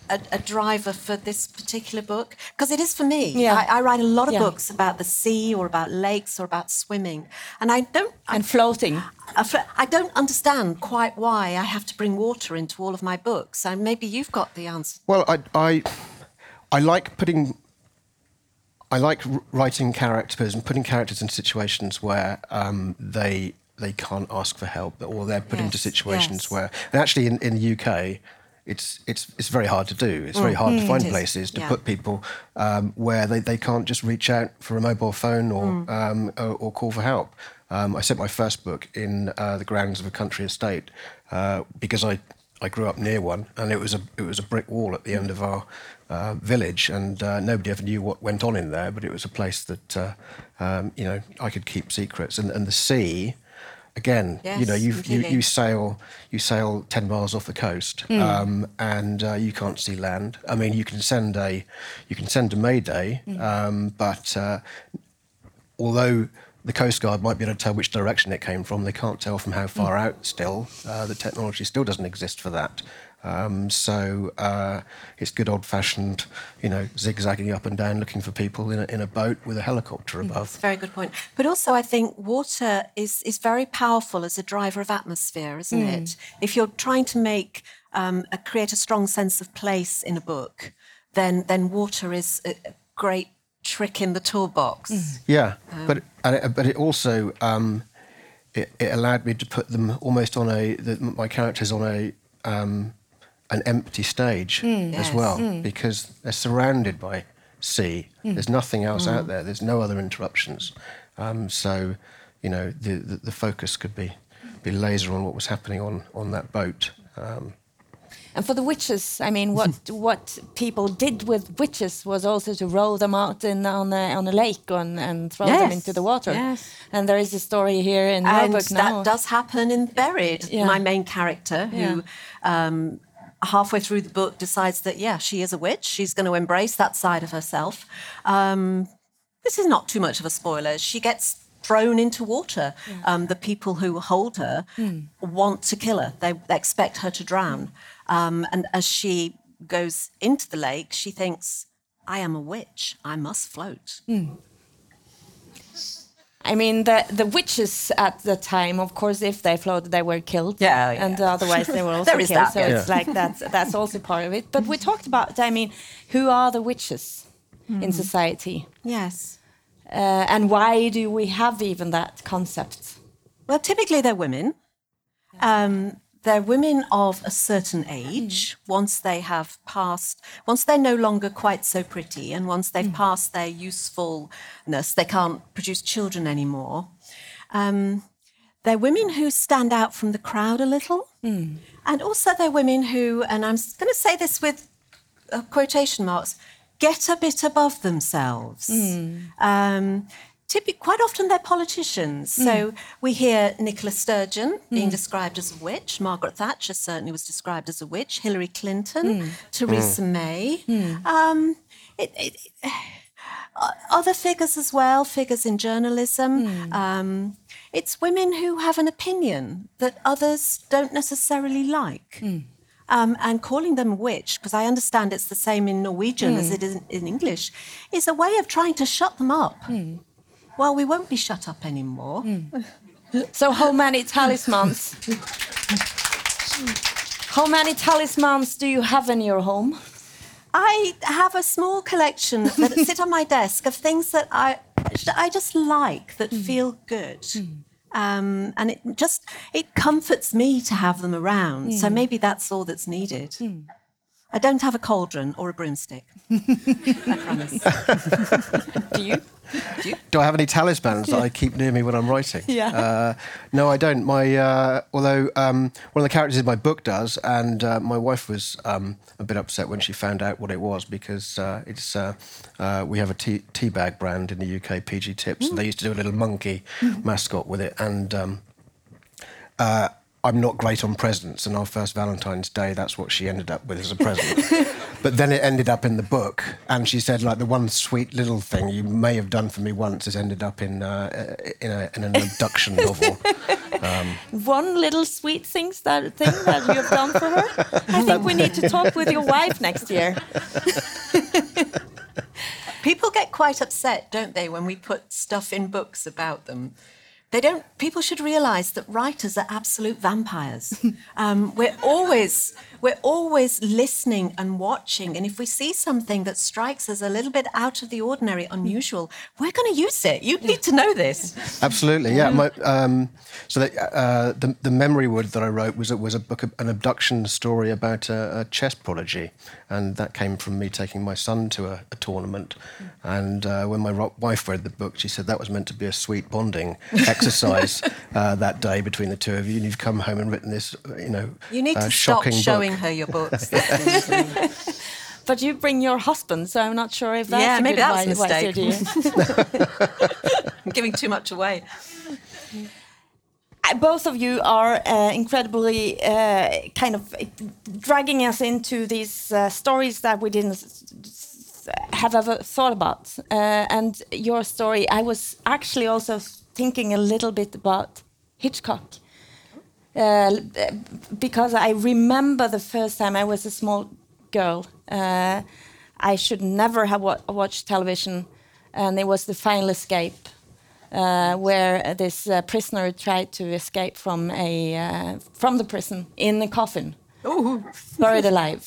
a, a driver for this particular book? Because it is for me. Yeah. I, I write a lot of Yeah. books about the sea or about lakes or about swimming, and I don't. I, And floating. I, don't understand quite why I have to bring water into all of my books. So maybe you've got the answer. Well, I, I, I like putting. I like writing characters and putting characters in situations where um, they they can't ask for help, or they're put into situations yes. where. And actually, in, in the UK, it's it's it's very hard to do. It's very hard to find Mm. places to yeah. put people um, where they, they can't just reach out for a mobile phone or Mm. um, or, or call for help. Um, I sent my first book in uh, the grounds of a country estate uh, because I, I grew up near one, and it was a it was a brick wall at the end of our uh, village, and uh, nobody ever knew what went on in there. But it was a place that uh, um, you know I could keep secrets, and, and the sea. Again, you know, you, you you sail you sail ten miles off the coast, um, and uh, you can't see land. I mean, you can send a you can send a mayday, um, but uh, although the Coast Guard might be able to tell which direction it came from, they can't tell from how far out still. Uh, the technology still doesn't exist for that. Um, so uh, it's good old fashioned, you know, zigzagging up and down looking for people in a, in a boat with a helicopter above. It's a very good point. But also, I think water is, is very powerful as a driver of atmosphere, isn't it? If you're trying to make um, a, create a strong sense of place in a book, then then water is a a great trick in the toolbox. Yeah, but and it, but it also um, it, it allowed me to put them almost on a the, my characters on a um, an empty stage as Yes. well because they're surrounded by sea. There's nothing else out there. There's no other interruptions. Um, so you know the, the the focus could be be laser on what was happening on on that boat. Um, And for the witches, I mean, what what people did with witches was also to roll them out in on a on a lake and, and throw them into the water. yes. And there is a story here in your and book that does happen in Buried. Yeah. My main character, who um, halfway through the book decides that yeah, she is a witch. She's going to embrace that side of herself. Um, this is not too much of a spoiler. She gets thrown into water. Um, the people who hold her want to kill her. They, they expect her to drown. Um, and as she goes into the lake, she thinks, "I am a witch. I must float." I mean, the the witches at the time, of course, if they floated, they were killed. Yeah, yeah. And otherwise, they were also There is killed. that, so yeah. it's like that's that's also part of it. But we talked about, I mean, who are the witches in society, Yes. uh, and why do we have even that concept? Well, typically they're women. Um, they're women of a certain age. Once they have passed, once they're no longer quite so pretty, and once they've passed their usefulness, they can't produce children anymore. Um, they're women who stand out from the crowd a little. And also they're women who, and I'm going to say this with uh, quotation marks, get a bit above themselves. Um, typically, quite often they're politicians. So hmm. we hear Nicola Sturgeon being hmm. described as a witch. Margaret Thatcher certainly was described as a witch. Hillary Clinton, hmm. Theresa May. Um, it, it, other figures as well, figures in journalism. Um, it's women who have an opinion that others don't necessarily like. Um, and calling them witch, because I understand it's the same in Norwegian as it is in, in English, is a way of trying to shut them up. Well, we won't be shut up anymore. Hmm. So, how many talismans? how many talismans do you have in your home? I have a small collection that sit on my desk of things that I, I just like that hmm. feel good. Hmm. Um, and it just it comforts me to have them around. So maybe that's all that's needed. I don't have a cauldron or a broomstick. I promise. Do you? Do I have any talismans that I keep near me when I'm writing? Yeah. Uh, no, I don't. My uh, although um, one of the characters in my book does, and uh, my wife was um, a bit upset when she found out what it was because uh, it's uh, uh, we have a tea, tea bag brand in the UK, PG Tips, and they used to do a little monkey mascot with it, and. Um, uh, I'm not great on presents, and our first Valentine's Day, that's what she ended up with as a present. but then it ended up in the book, and she said, like, the one sweet little thing you may have done for me once has ended up in uh, in, a, in an abduction novel. One little sweet things that thing that you have done for her. I think we need to talk with your wife next year. People get quite upset, don't they, when we put stuff in books about them? They don't. People should realise that writers are absolute vampires. um, we're always we're always listening and watching, and if we see something that strikes us a little bit out of the ordinary, unusual, we're going to use it. You need to know this. Absolutely, yeah. My, um, so the, uh, the the memory wood that I wrote was was a book, an abduction story about a, a chess prodigy, and that came from me taking my son to a, a tournament. And uh, when my ro- wife read the book, she said that was meant to be a sweet bonding exercise uh, that day between the two of you, and you've come home and written this, you know, You need uh, to stop showing book. her your books. But you bring your husband, so I'm not sure if that's Yeah, a maybe good that's a wi- wise mistake. idea. I'm giving too much away. Uh, both of you are uh, incredibly uh, kind of uh, dragging us into these uh, stories that we didn't s- s- have ever thought about. Uh, and your story, I was actually also thinking a little bit about Hitchcock. Uh, because I remember the first time I was a small girl. Uh, I should never have wa- watched television, and it was The Final Escape uh, where this uh, prisoner tried to escape from a uh, from the prison in a coffin, buried alive.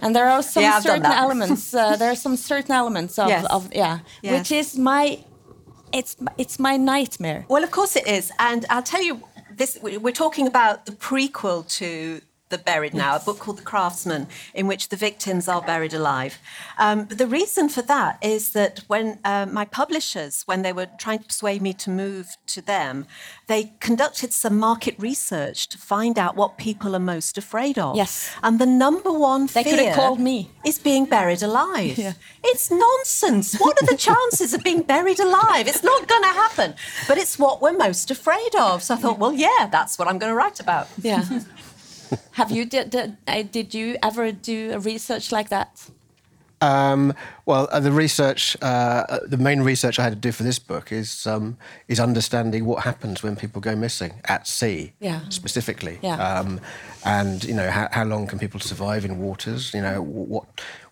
And there are some Yeah, certain elements. Uh, there are some certain elements of, Yes. of yeah, Yes. which is my it's it's my nightmare. Well, of course it is, and I'll tell you this: we- we're talking about the prequel to The Buried Now, a book called The Craftsman, in which the victims are buried alive. Um, but the reason for that is that when uh, my publishers, when they were trying to persuade me to move to them, they conducted some market research to find out what people are most afraid of. Yes. and the number one They could have called me. is being buried alive. Yeah. It's nonsense. What are the chances of being buried alive? It's not going to happen. But it's what we're most afraid of. So I thought, well, yeah, that's what I'm going to write about. Yeah. Have you did, did did you ever do a research like that? Um, well, uh, the research, uh, uh, the main research I had to do for this book is um, is understanding what happens when people go missing at sea, Yeah. specifically. Yeah. Um, and you know, how, how long can people survive in waters? You know, what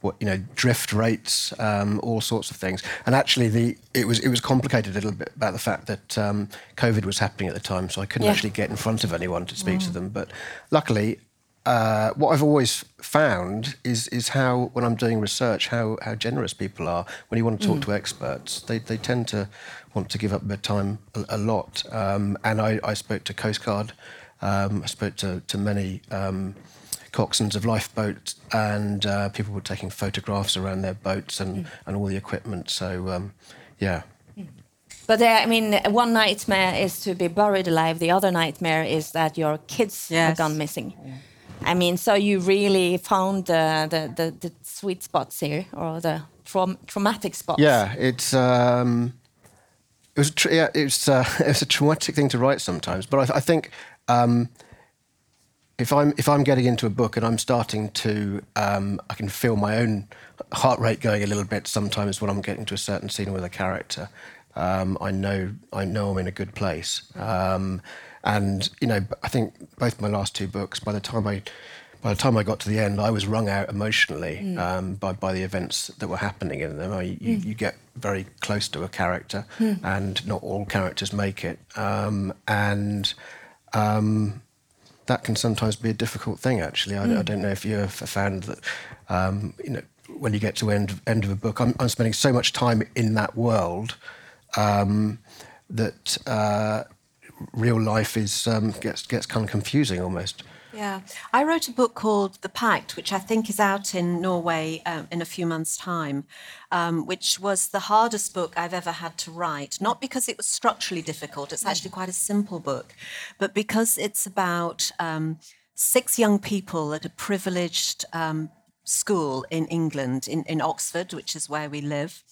what you know, drift rates, um, all sorts of things. And actually, the it was it was complicated a little bit about the fact that um, COVID was happening at the time, so I couldn't Yeah. actually get in front of anyone to speak to them. But luckily, uh, what I've always found is is how when I'm doing research, how how generous people are when you want to talk to experts. They they tend to want to give up their time a, a lot. Um, and I, I spoke to Coast Guard. Um, I spoke to to many. Um, coxswains of lifeboats and uh, people were taking photographs around their boats and, and all the equipment. So, um, yeah. But uh, I mean, one nightmare is to be buried alive. The other nightmare is that your kids have Yes. gone missing. I mean, so you really found uh, the, the the sweet spots here, or the traum- traumatic spots. Yeah, it's um, it was yeah, it's uh, it's a traumatic thing to write sometimes. But I, I think um, if I'm if I'm getting into a book and I'm starting to um, I can feel my own heart rate going a little bit sometimes when I'm getting to a certain scene with a character. Um, I know I know I'm in a good place. Um, and you know, I think both my last two books, by the time I by the time I got to the end, I was wrung out emotionally um, by, by the events that were happening in them. I, you, you get very close to a character, and not all characters make it. Um, and um, that can sometimes be a difficult thing. Actually, I, I don't know if you have found that. Um, you know, when you get to end end of a book, I'm, I'm spending so much time in that world um, that uh, real life is um, gets gets kind of confusing almost. Yeah. I wrote a book called The Pact, which I think is out in Norway um, in a few months' time, um, which was the hardest book I've ever had to write. Not because it was structurally difficult, it's actually quite a simple book, but because it's about um, six young people at a privileged um, school in England, in, in Oxford, which is where we live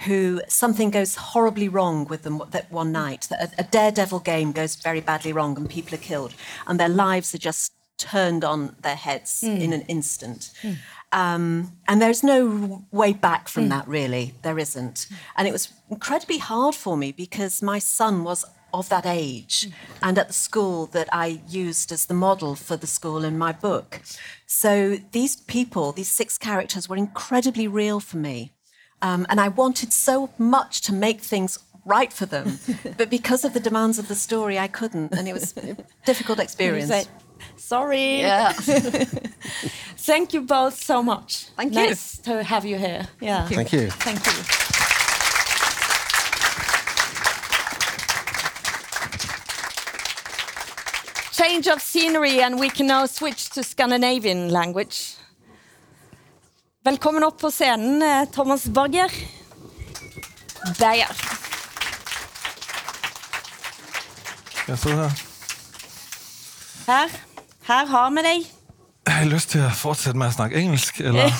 who something goes horribly wrong with them that one night. That a, a daredevil game goes very badly wrong and people are killed, and their lives are just turned on their heads hmm. in an instant. Hmm. Um, and there's no way back from hmm. that, really. There isn't. And it was incredibly hard for me because my son was of that age and at the school that I used as the model for the school in my book. So these people, these six characters, were incredibly real for me. Um, and I wanted so much to make things right for them. but because of the demands of the story, I couldn't. And it was a difficult experience. Say, Sorry. Yeah. Thank you both so much. Thank you. Nice to have you here. Yeah. Thank you. Thank you. Change of scenery, and we can now switch to Scandinavian language. Velkommen opp på scenen, eh, Thomas Berger. Beyer. Jeg sidder her. Her. Her har vi deg. Har I lyst til at fortsætte med at snakke engelsk, eller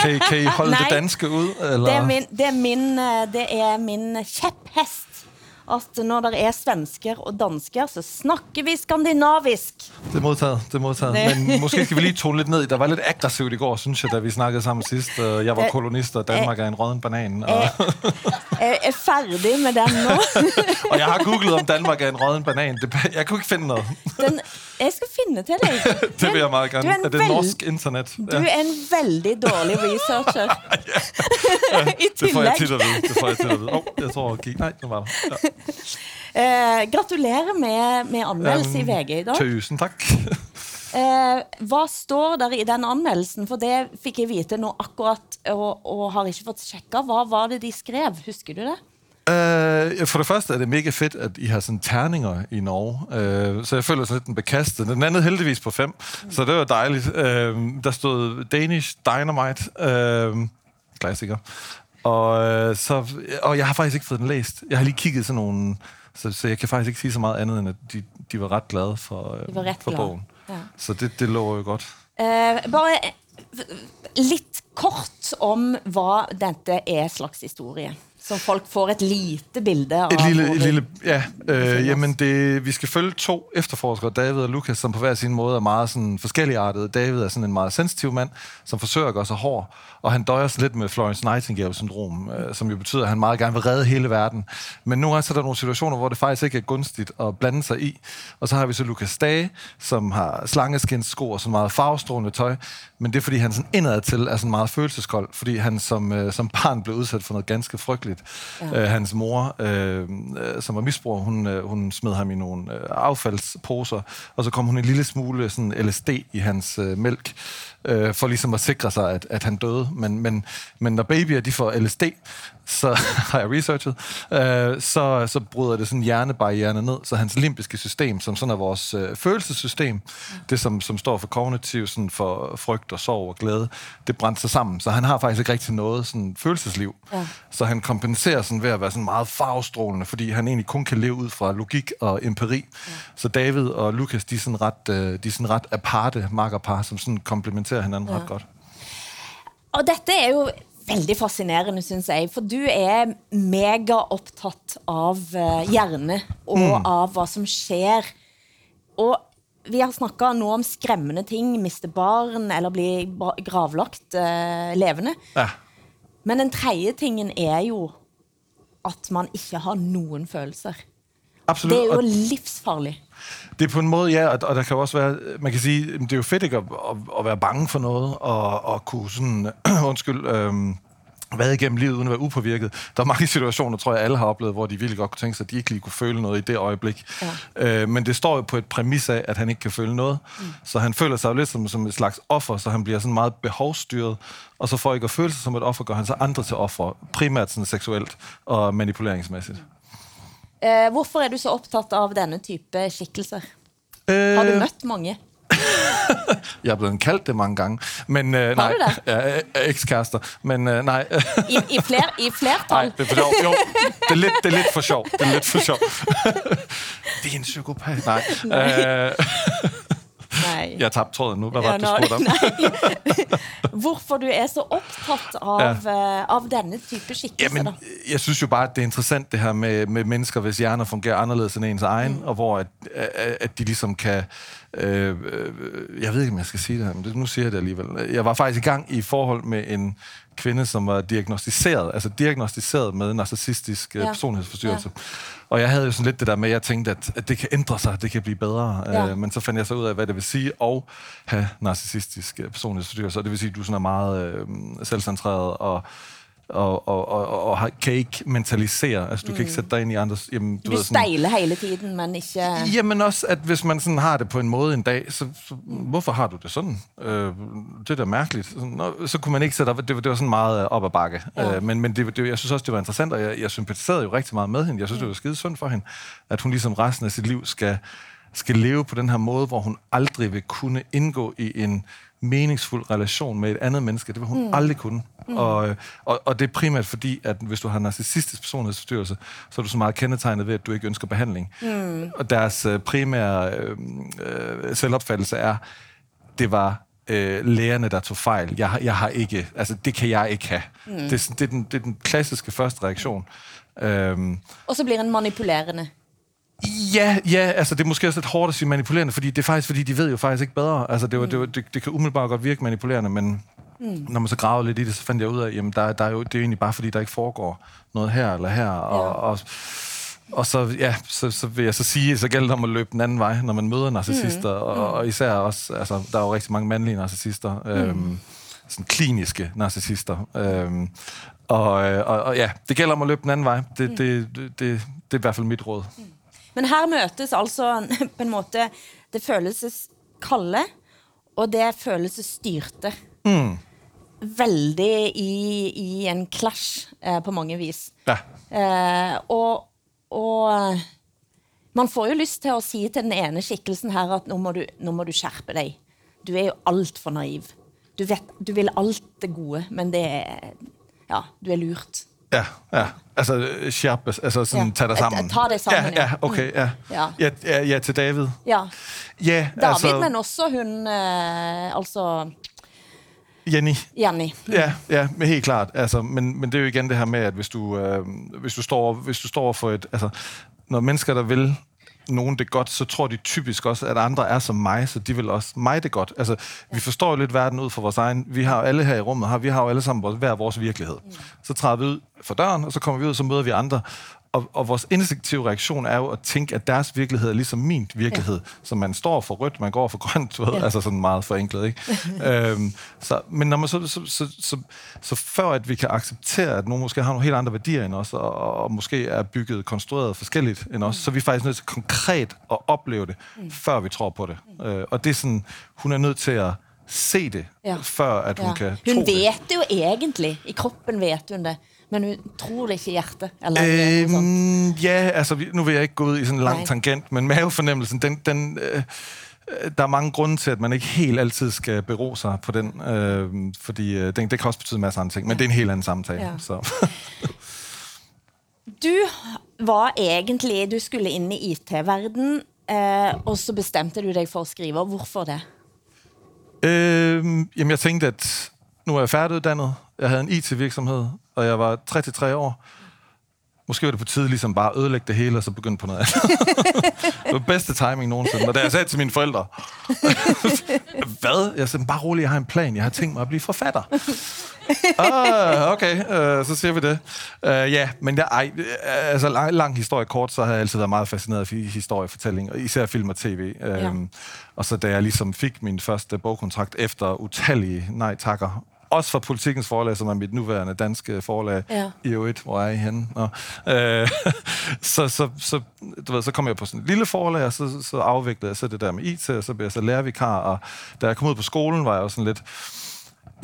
kan I, kan I holde Nej. det danske ud? Eller? Det er min, det er min, eh, det er min kjepphest. At når det er svensker og dansker, så snakker vi skandinavisk. Det er modtaget, det er modtaget. Det- Men måske skal vi lige tone lidt ned. Der var lidt aggressivt i går, synes jeg, da vi snakkede sammen sidst. Øh, Jeg var kolonist, og Danmark er en rådden banan. Og, Jeg er ferdig med den nå. og jeg har googlet, om Danmark er en rådden banan. Jeg kunne ikke finde noget. Den, jeg skal finne til deg. Det vil jeg meget gerne. Er er det norsk internet? Du er en veldig dårlig researcher. I Det får jeg tit at vide. Det får jeg tit at vide. Oh, jeg tror, gik. Nej, det var der. Ja. Eh, gratulerer med, med anmeldelse i VG i dag. Tusen tak. Eh, hva står der i den anmeldelsen? For det fikk jeg vite nå akkurat, og, og har ikke fått sjekka. Hva var det de skrev? Husker du det? Uh, for det første er det mega fedt, at I har sådan terninger i Norge, uh, så jeg føler sådan lidt den bekastet. Den anden heldigvis på fem, så det var dejligt. Uh, der stod Danish Dynamite, uh, klassiker. Og, uh, så, og jeg har faktisk ikke fået den læst. Jeg har lige kigget sådan nogle, så, så jeg kan faktisk ikke sige så meget andet, end at de, de var ret glade for, De var ret for glade. bogen. Ja. Så det, det lover jo godt. Eh, bare litt kort om hva dette er slags historie. Så folk får et lite bilde av Et lille, et lille ja, øh, jamen det, vi skal følge to efterforskere, David og Lukas, som på hver sin måde er meget sådan forskelligartede. David er sådan en meget sensitiv mand, som forsøger at gøre sig hård, og han døjer sådan lidt med Florence Nightingale-syndrom, øh, som jo betyder, at han meget gerne vil redde hele verden. Men nogle gange så er der nogle situationer, hvor det faktisk ikke er gunstigt at blande sig i. Og så har vi så Lukas Dage, som har slangeskins sko og sådan meget farvestrålende tøj, men det er fordi, han sådan indadtil er sådan meget følelseskold, fordi han som, øh, som barn blev udsat for noget ganske frygteligt. Ja. Øh, hans mor, øh, øh, som var misbruger, hun, øh, hun smed ham i nogle øh, affaldsposer, og så kom hun en lille smule sådan LSD i hans øh, mælk, øh, for ligesom at sikre sig, at, at han døde. Men, men, men når babyer de får LSD, så har jeg researchet, øh, så, så bryder det sådan hjernebarrieren ned, så hans limbiske system, som sådan er vores øh, følelsessystem, det som, som står for kognitiv, sådan for frygt og sorg og glæde, det brændte sig sammen, så han har faktisk ikke rigtig noget sådan følelsesliv. Ja. Så han kompenserer sådan ved at være sådan meget farvestrålende, fordi han egentlig kun kan leve ud fra logik og empiri. Ja. Så David og Lukas, de er sådan ret, øh, de er sådan ret aparte makkerpar, som sådan komplementerer hinanden ja. ret godt. Og dette er jo veldig fascinerende, synes jeg, for du er mega opptatt av eh, hjerne og Mm. av hva som skjer. Og vi har snakket nå om skremmende ting, miste barn eller bli gravlagt eh, levende. Ja. Men den tredje tingen er jo at man ikke har noen følelser. Absolut. Det er jo Og- livsfarlig. Det er på en måde, ja, og, og der kan også være, man kan sige, det er jo fedt ikke at, at, at være bange for noget, og, og kunne sådan, undskyld, øhm, været igennem livet uden at være upåvirket. Der er mange situationer, tror jeg, alle har oplevet, hvor de virkelig godt kunne tænke sig, at de ikke lige kunne føle noget i det øjeblik. Ja. Øh, men det står jo på et præmis af, at han ikke kan føle noget. Mm. Så han føler sig jo lidt som, som et slags offer, så han bliver sådan meget behovsstyret. Og så for ikke at føle sig som et offer, gør han så andre til offer, primært sådan seksuelt og manipuleringsmæssigt. Eh, hvorfor er du så opptatt av denne type skikkelser? Øh, Har du mødt mange? Jeg er blevet kaldt det mange gange, men øh, nej, du det? ja, ekskærester, men øh, nej, I, i, fler, i nej, flertal? det er for sjov. Jo, det er lidt, det er lidt for sjov. Det er lidt for sjov. det er en psykopat. Nej, øh, Nej. jeg tabte tråden nu. Hvad var det, du spurgte om? Hvorfor du er så opptatt av, ja. av denne type skikkelser? Jamen, jeg synes jo bare, at det er interessant det her med, med mennesker, hvis hjerner fungerer anderledes end ens egen, mm. og hvor at, at at de ligesom kan... Øh, øh, jeg ved ikke, om jeg skal sige det her, men det, nu siger jeg det alligevel. Jeg var faktisk i gang i forhold med en kvinde, som var diagnostiseret, altså diagnostiseret med narcissistisk ja. Ja. personlighedsforstyrrelse. Ja. Og jeg havde jo sådan lidt det der med, at jeg tænkte, at, at det kan ændre sig, det kan blive bedre. Ja. Øh, men så fandt jeg så ud af, hvad det vil sige at have narcissistisk øh, personlighedsforstyrrelse. Og det vil sige, at du sådan er meget øh, selvcentreret og og, og, og, og kan ikke mentalisere. Altså, du kan ikke sætte dig ind i andres... Jamen, Du, ved, du sådan- steiler hele tiden, men ikke Jamen også, at hvis man sådan har det på en måde en dag, så, så hvorfor har du det sådan? Øh, det er da mærkeligt. Nå, så kunne man ikke sætte op, det, var- det var sådan meget øh, op ad bakke. Ja. Øh, men men det, det, jeg synes også, det var interessant, og jeg, jeg sympatiserede jo rigtig meget med hende. Jeg synes, det var skide sundt for hende, at hun ligesom resten af sit liv skal, skal leve på den her måde, hvor hun aldrig vil kunne indgå i en meningsfuld relation med et andet menneske. Det vil hun mm. aldrig kunne. Mm. Og, og, og det er primært fordi, at hvis du har narcissistisk personlighedsforstyrrelse, så er du så meget kendetegnet ved, at du ikke ønsker behandling. Mm. Og deres øh, primære øh, øh, selvopfattelse er, det var øh, lægerne, der tog fejl. Jeg, har- jeg har ikke, altså det kan jeg ikke have. Mm. Det, er det, er den, det er den klassiske første reaktion. Øhm, Og så blir en manipulerende. Ja, ja, altså det er måske også lidt hårdt at sige manipulerende, fordi det er faktisk, fordi de ved jo faktisk ikke bedre. Altså det, var, det, var, det, det kan umiddelbart godt virke manipulerende, men mm. når man så gravede lidt i det, så fandt jeg ud af, at jamen, der, der er jo, det er jo egentlig bare, fordi der ikke foregår noget her eller her. Og, Ja. og, og så, ja, så, så vil jeg så sige, så gælder det om at løbe den anden vej, når man møder narcissister, mm. og, og især også, altså der er jo rigtig mange mandlige narcissister, mm. øhm, sådan kliniske narcissister. Øhm, og, øh, og, og ja, det gælder om at løbe den anden vej. Det, det, det, det, det er i hvert fald mit råd. Men her møtes altså på en måte det følelses kalde, og det følelses styrte. Mm. Veldig i, i en clash eh, på mange vis. Ja. Eh, og, og man får jo lyst til å si til den ene skikkelsen her at nå må du, nå må du skjerpe deg. Du er jo alt for naiv. Du, vet, du vil alt det gode, men det er, ja, du er lurt. Ja, ja. Altså, øh, skærpe, altså sådan, Ja. tag dig sammen. Ta det sammen, ja. ja. Okay, ja. Ja. Ja, ja, ja til David. Ja. Ja, David, altså, men også hun, eh, altså Jenny. Jenny. Ja, ja, men helt klart. Altså, men, men det er jo igen det her med, at hvis du, øh, hvis du, står, hvis du står for et... Altså, når mennesker, der vil nogen det godt, så tror de typisk også, at andre er som mig, så de vil også mig det godt. Altså, vi forstår jo lidt verden ud fra vores egen... Vi har jo alle her i rummet, har, vi har jo alle sammen vores, hver vores virkelighed. Så træder vi ud for døren, og så kommer vi ud, og så møder vi andre. Og, og vores instinktive reaktion er jo at tænke, at deres virkelighed er ligesom min virkelighed. Ja. Så man står for rødt, man går for grønt, du ved, Ja. altså sådan meget forenklet, ikke? øhm, så, men når man så, så, så, så, så før at vi kan acceptere, at nogen måske har nogle helt andre værdier end os, og, og måske er bygget, konstrueret forskelligt end os, så er vi faktisk nødt til konkret at opleve det, mm. før vi tror på det. Øh, og det er sådan, hun er nødt til at se det, Ja. før at hun Ja. kan Hun tro det. vet det jo egentlig. I kroppen vet hun det. Men hun tror det ikke i hjertet. Eller. Øhm, ja, altså nu vil jeg ikke gå ud i sådan en lang Nej. tangent, men mavefornemmelsen, den, den, øh, øh, der er mange grunde til, at man ikke helt altid skal bero sig på den, øh, fordi øh, den, det kan også betyde en masse andre ting, men det er en helt anden samtale. Ja. Så. Du var egentlig, du skulle inn i IT-verden, eh, og så bestemte du deg for å skrive. Hvorfor det? Øhm, jamen, jeg tænkte, at nu er jeg færdiguddannet. Jeg havde en IT-virksomhed, og jeg var 33 år. Måske var det på tide ligesom bare at ødelægge det hele, og så begynde på noget andet. det var bedste timing nogensinde. Og da jeg sagde til mine forældre, hvad? Jeg sagde, bare rolig, jeg har en plan. Jeg har tænkt mig at blive forfatter. ah, okay, uh, så siger vi det. Uh, ja, men jeg, ej, øh, altså lang, lang historie kort, så har jeg altid været meget fascineret af historiefortælling, og især film og tv. Ja. Um, og så da jeg ligesom fik min første bogkontrakt efter utallige nej-takker, også fra Politikens forlag, som er mit nuværende danske forlag, Ja. i øvrigt, hvor er I henne? Nå. Øh, så, så, så, du ved, så kom jeg på sådan et lille forlag, og så, så afviklede jeg så det der med IT, og så blev jeg så lærervikar, og da jeg kom ud på skolen, var jeg jo sådan lidt,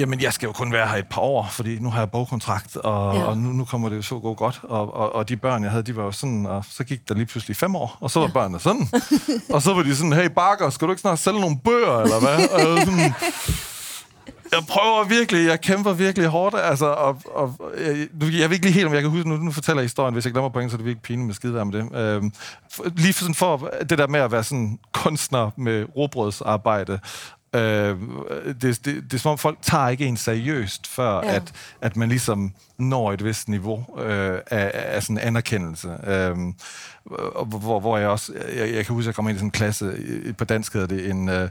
Jamen, jeg skal jo kun være her et par år, fordi nu har jeg bogkontrakt, og, Ja. og nu, nu kommer det jo så gå godt. Og, og, og de børn, jeg havde, de var jo sådan, og så gik der lige pludselig fem år, og så var ja. børnene sådan. og så var de sådan, hey Bakker, skal du ikke snart sælge nogle bøger, eller hvad? Og jeg sådan, jeg prøver virkelig, jeg kæmper virkelig hårdt, altså, og, og jeg, nu, jeg ved ikke lige helt, om jeg kan huske, nu, nu fortæller jeg historien, hvis jeg glemmer point, så er det virkelig pinligt med skide med det. Øhm, for, lige for, sådan for det der med at være sådan kunstner med robrødsarbejde, Øh, det, det, det er som om folk tager ikke en seriøst, før ja. at, at man ligesom når et vist niveau øh, af, af sådan anerkendelse. Øh, hvor, hvor jeg også, jeg, jeg kan huske, at jeg kom ind i sådan en klasse, på dansk hedder det en, øh,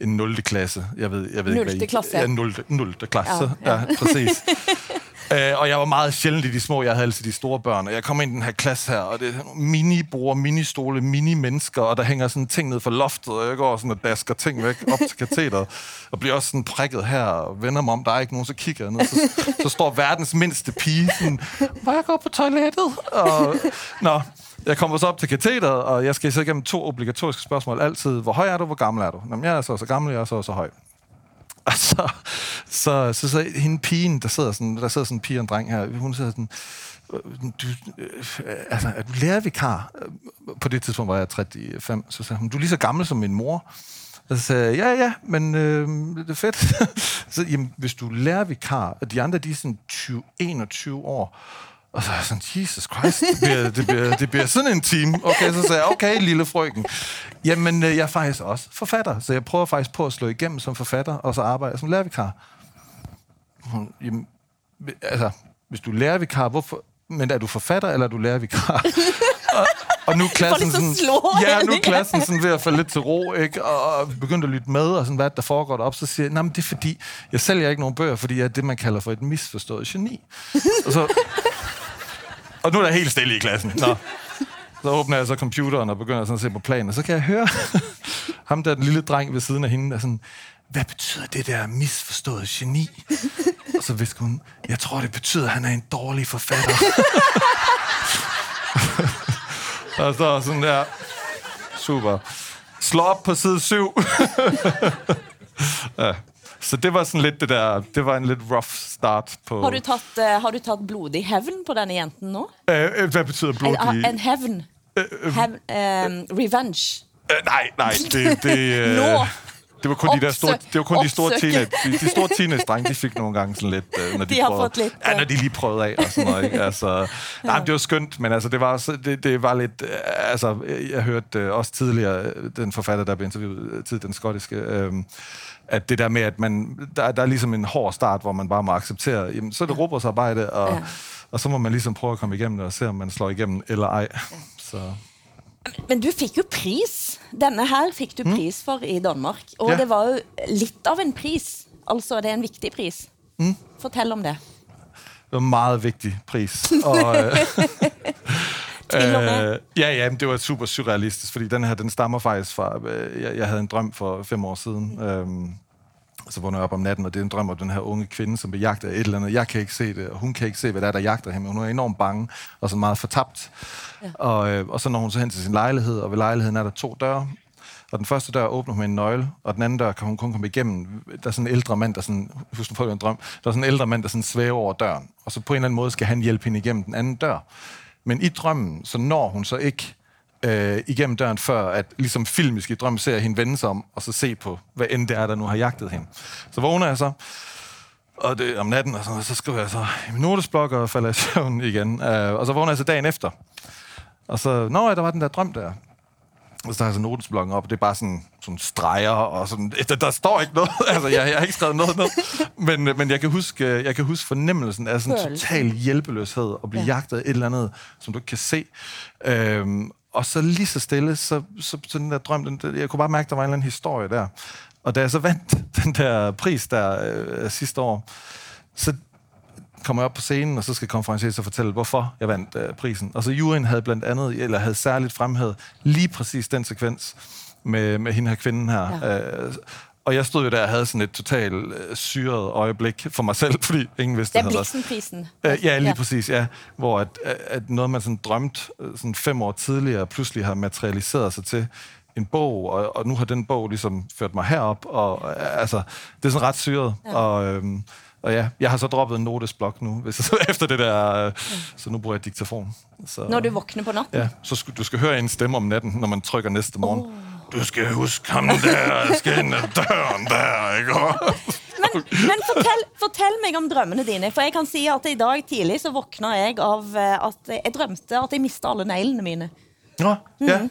en 0. klasse. Jeg ved, jeg ved 0. ikke, hvad I, klasse. Ja, 0. 0. klasse. Ja, ja. ja præcis. Øh, og jeg var meget sjældent i de små, jeg havde altid de store børn. Og jeg kom ind i den her klasse her, og det er mini-bord, mini-stole, mini-mennesker, og der hænger sådan ting ned fra loftet, og jeg går sådan og dasker ting væk op til katheteret, og bliver også sådan prikket her, og vender mig om, der er ikke nogen, så kigger jeg ned, så, så står verdens mindste pige sådan, må jeg gå på toilettet? Og, nå, jeg kommer så op til katheteret, og jeg skal så igennem to obligatoriske spørgsmål altid. Hvor høj er du, hvor gammel er du? Jamen, jeg er så så gammel, jeg er så så høj. Og så, så, så, så hende pigen, der sidder sådan, der sidder sådan en pige og en dreng her, hun sidder sådan, øh, du, øh, altså, er du lærervikar? På det tidspunkt var jeg 35, så sagde hun, du er lige så gammel som min mor. Og så sagde jeg, ja, ja, men øh, det er fedt. så, jamen, hvis du er lærervikar, og de andre, de er sådan 20, 21 år, og så er jeg sådan, Jesus Christ, det bliver, det bliver, det bliver sådan en time. Okay, så sagde jeg, okay, lille frøken. Jamen, øh, jeg er faktisk også forfatter, så jeg prøver faktisk på at slå igennem som forfatter, og så arbejde som lærervikar. Jamen, altså, hvis du er lærervikar, hvorfor... Men er du forfatter, eller er du lærervikar? og, og nu er klassen sådan, ja, nu er klassen sådan ved at falde lidt til ro, ikke? Og, og begyndt at lytte med, og sådan, hvad der foregår op, så siger jeg, nej, men det er fordi, jeg sælger ikke nogen bøger, fordi jeg er det, man kalder for et misforstået geni. og så, og nu er der helt stille i klassen. Nå. Så åbner jeg så computeren og begynder sådan at se på planen, og så kan jeg høre ham der, den lille dreng ved siden af hende, der sådan, hvad betyder det der misforståede geni? Og så visker hun, jeg tror, det betyder, at han er en dårlig forfatter. og så sådan der, super. Slå op på side 7. ja. Så det var sådan lidt det der, det var en lidt rough start på... Har du taget, uh, har du taget blodig hævn på denne jenten nu? Uh, hvad betyder blodig? En, en hævn. Uh, uh, Hev, um, revenge. Uh, nej, nej, det... det uh. Det var kun de der store, det var kun de store teenage, de, de store teenage drenge, de fik nogle gange sådan lidt, uh, når de, de har prøvede, fået lidt, ja, når de lige prøvede af og sådan noget, ikke? Altså, ja. nej, det var skønt, men altså, det var, også, det, det var lidt, uh, altså, jeg hørte uh, også tidligere, den forfatter, der blev interviewet, tid, den skottiske, uh, at det der med, at man, der, der er ligesom en hård start, hvor man bare må acceptere, jamen, så er det robotsarbejde, og, ja. og så må man ligesom prøve at komme igennem det, og se, om man slår igennem eller ej. Så. Men du fik jo pris. Denne her fik du mm. pris for i Danmark, og ja. det var jo lidt av en pris. Altså, det er en vigtig pris. Mm. Fortæl om det. Det var en meget vigtig pris. og, øh, ja, ja, men det var super surrealistisk, fordi den her, den stammer faktisk fra, øh, jeg, jeg havde en drøm for fem år siden, øh, så vågner jeg op om natten, og det er en drøm om den her unge kvinde, som bliver jagtet af et eller andet. Jeg kan ikke se det, og hun kan ikke se, hvad der er, der jagter hende. Hun er enormt bange og så meget fortabt. Ja. Og, øh, og så når hun så hen til sin lejlighed, og ved lejligheden er der to døre, og den første dør åbner hun med en nøgle, og den anden dør kan hun kun komme igennem. Der er sådan en ældre mand, der sådan, husk på en drøm, der er sådan en ældre mand, der sådan svæver over døren. Og så på en eller anden måde skal han hjælpe hende igennem den anden dør. Men i drømmen, så når hun så ikke øh, igennem døren, før at ligesom filmisk i drømmen ser hende vende sig om, og så se på, hvad end det er, der nu har jagtet hende. Så vågner jeg så, og det om natten, og så, og så skriver jeg så i min notesblok, og falder i søvn igen. Øh, og så vågner jeg så dagen efter. Og så, nå ja, der var den der drøm der. Og så tager jeg så notesblokken op, og det er bare sådan, sådan streger, og sådan, der, der står ikke noget, altså jeg, jeg har ikke skrevet noget ned, men, men jeg, kan huske, jeg kan huske fornemmelsen af sådan total hjælpeløshed, og blive ja. jagtet af et eller andet, som du ikke kan se. Øhm, og så lige så stille, så, så, så den der drøm, den, jeg kunne bare mærke, der var en eller anden historie der. Og da jeg så vandt den der pris der øh, sidste år, så kommer jeg op på scenen, og så skal konferencieren så fortælle, hvorfor jeg vandt øh, prisen. Og så juryen havde blandt andet, eller havde særligt fremhævet lige præcis den sekvens med, med hende her kvinden her. Ja. Øh, og jeg stod jo der og havde sådan et totalt øh, syret øjeblik for mig selv, fordi ingen vidste, det havde prisen. Øh, ja, lige ja. præcis, ja. Hvor at, at noget, man sådan drømt øh, sådan fem år tidligere, pludselig har materialiseret sig til en bog, og, og nu har den bog ligesom ført mig herop, og øh, altså, det er sådan ret syret. Ja. Og, øh, og ja, jeg har så droppet en notesblok nu, hvis, efter det der, øh, så nu bruger jeg diktafon. Så, når du vågner på natten? Ja, så skal, du skal høre en stemme om natten, når man trykker næste morgen. Oh. Du skal huske ham der, skal ind ad døren der, ikke? men, men fortell, fortell meg om drømmene dine. For jeg kan si at i dag tidlig så våkna jeg av eh, at jeg drømte at jeg mista alle neglene mine. Ja, ja. Mm.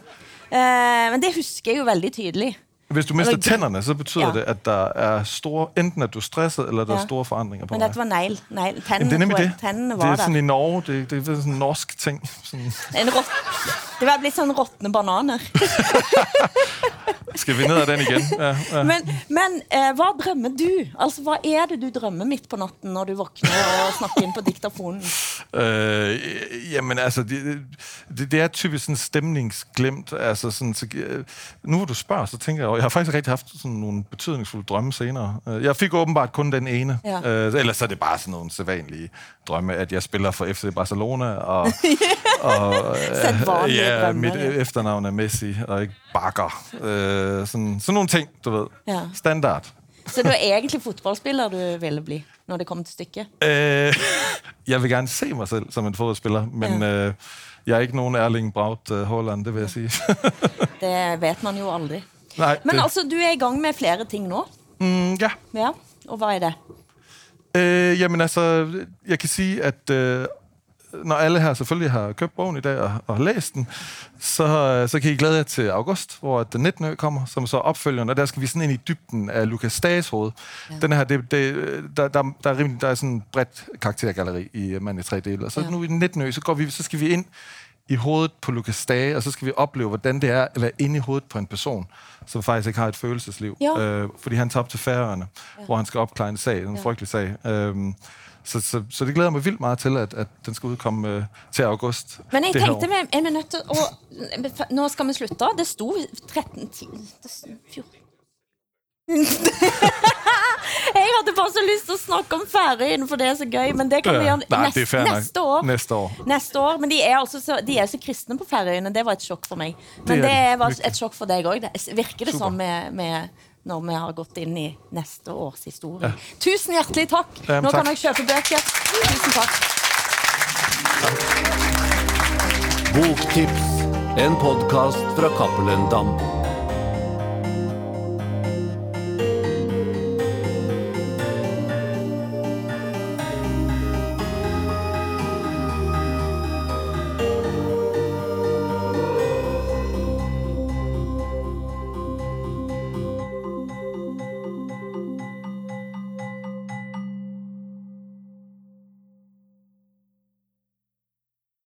Uh, men det husker jeg jo veldig tydelig. Hvis du mister tænderne, så betyder Ja. det, at der er store, enten at du er stresset, eller der Ja. er store forandringer på Men vej. dette var negl. negl. Jamen, Tennene, det er nemlig det. Tennene Det er sådan i Norge, det, det er sådan en norsk ting. Sådan, En rott, det var blitt sånn råtne bananer. skal vi ned ad den igen? Ja, ja. Men, men eh, hva drømmer du? Altså, Hva er det du drømmer midt på natten når du våkner og snakker inn på diktafonen? Øh, jamen altså, det, det, det er typisk sådan stemningsglemt. Altså sådan, så, øh, nu hvor du spørger, så tænker jeg, og jeg har faktisk rigtig haft sådan nogle betydningsfulde drømme senere. Øh, Jeg fik åbenbart kun den ene. Ja. Øh, ellers er det bare sådan nogle sædvanlige drømme, at jeg spiller for FC Barcelona, og, og Sædvanlige ja, drømme, mit ja. efternavn er Messi, og ikke Bakker. Øh, sådan, sådan nogle ting, du ved. Ja. Standard. Så du er egentlig fotballspiller du ville bli når det kommer til stykket? Øh, jeg vil gerne se mig selv som en fodboldspiller, men Ja. øh, jeg er ikke nogen Erling Braut uh, Haaland, det vil jeg sige. Det vet man jo aldri. Nej, Men det, altså, du er i gang med flere ting nå. mm, ja. Ja, Og hva er det? Øh, jamen altså, jeg kan sige, at øh, når alle her selvfølgelig har købt bogen i dag og, og har læst den, så, øh, så kan I glæde jer til august, hvor den 19. ø kommer, som så er opfølgeren, og der skal vi sådan ind i dybden af Lukas Dages hoved. Ja. Den her, det, det, der, der, der, er rimelig, der er sådan et bredt karaktergalleri i øh, Mand i tre dele, og så Ja. nu i den 19. ø, så, går vi, så skal vi ind i hovedet på Lukas Dage, og så skal vi opleve, hvordan det er at være inde i hovedet på en person, som faktisk ikke har et følelsesliv. Øh, fordi han op til Færøerne, ja. hvor han skal opklare en sag, en ja. frygtelig sag. Øhm, så, så, så det glæder mig vildt meget til, at, at den skal udkomme øh, til august. Men jeg år. vi er vi nødt til å Nå skal vi slutte. Det sto 13 10, det sto 14 Jeg hadde bare så lyst til å snakke om Færøyene, for det er så gøy. Men det kan vi gjøre Nej, nest, nok. neste år. Næste år. Neste år, Men de er altså så, de er så kristne på Færøyene. Det var et sjokk for meg. Men Det det, var et sjokk for deg òg. Virker det Super. som med, med når vi har gått inn i neste års historie. Tusen hjertelig takk. Ja, men Nå kan dere kjøpe bøker. Tusen takk. Boktips, en podkast fra Cappelen Dam.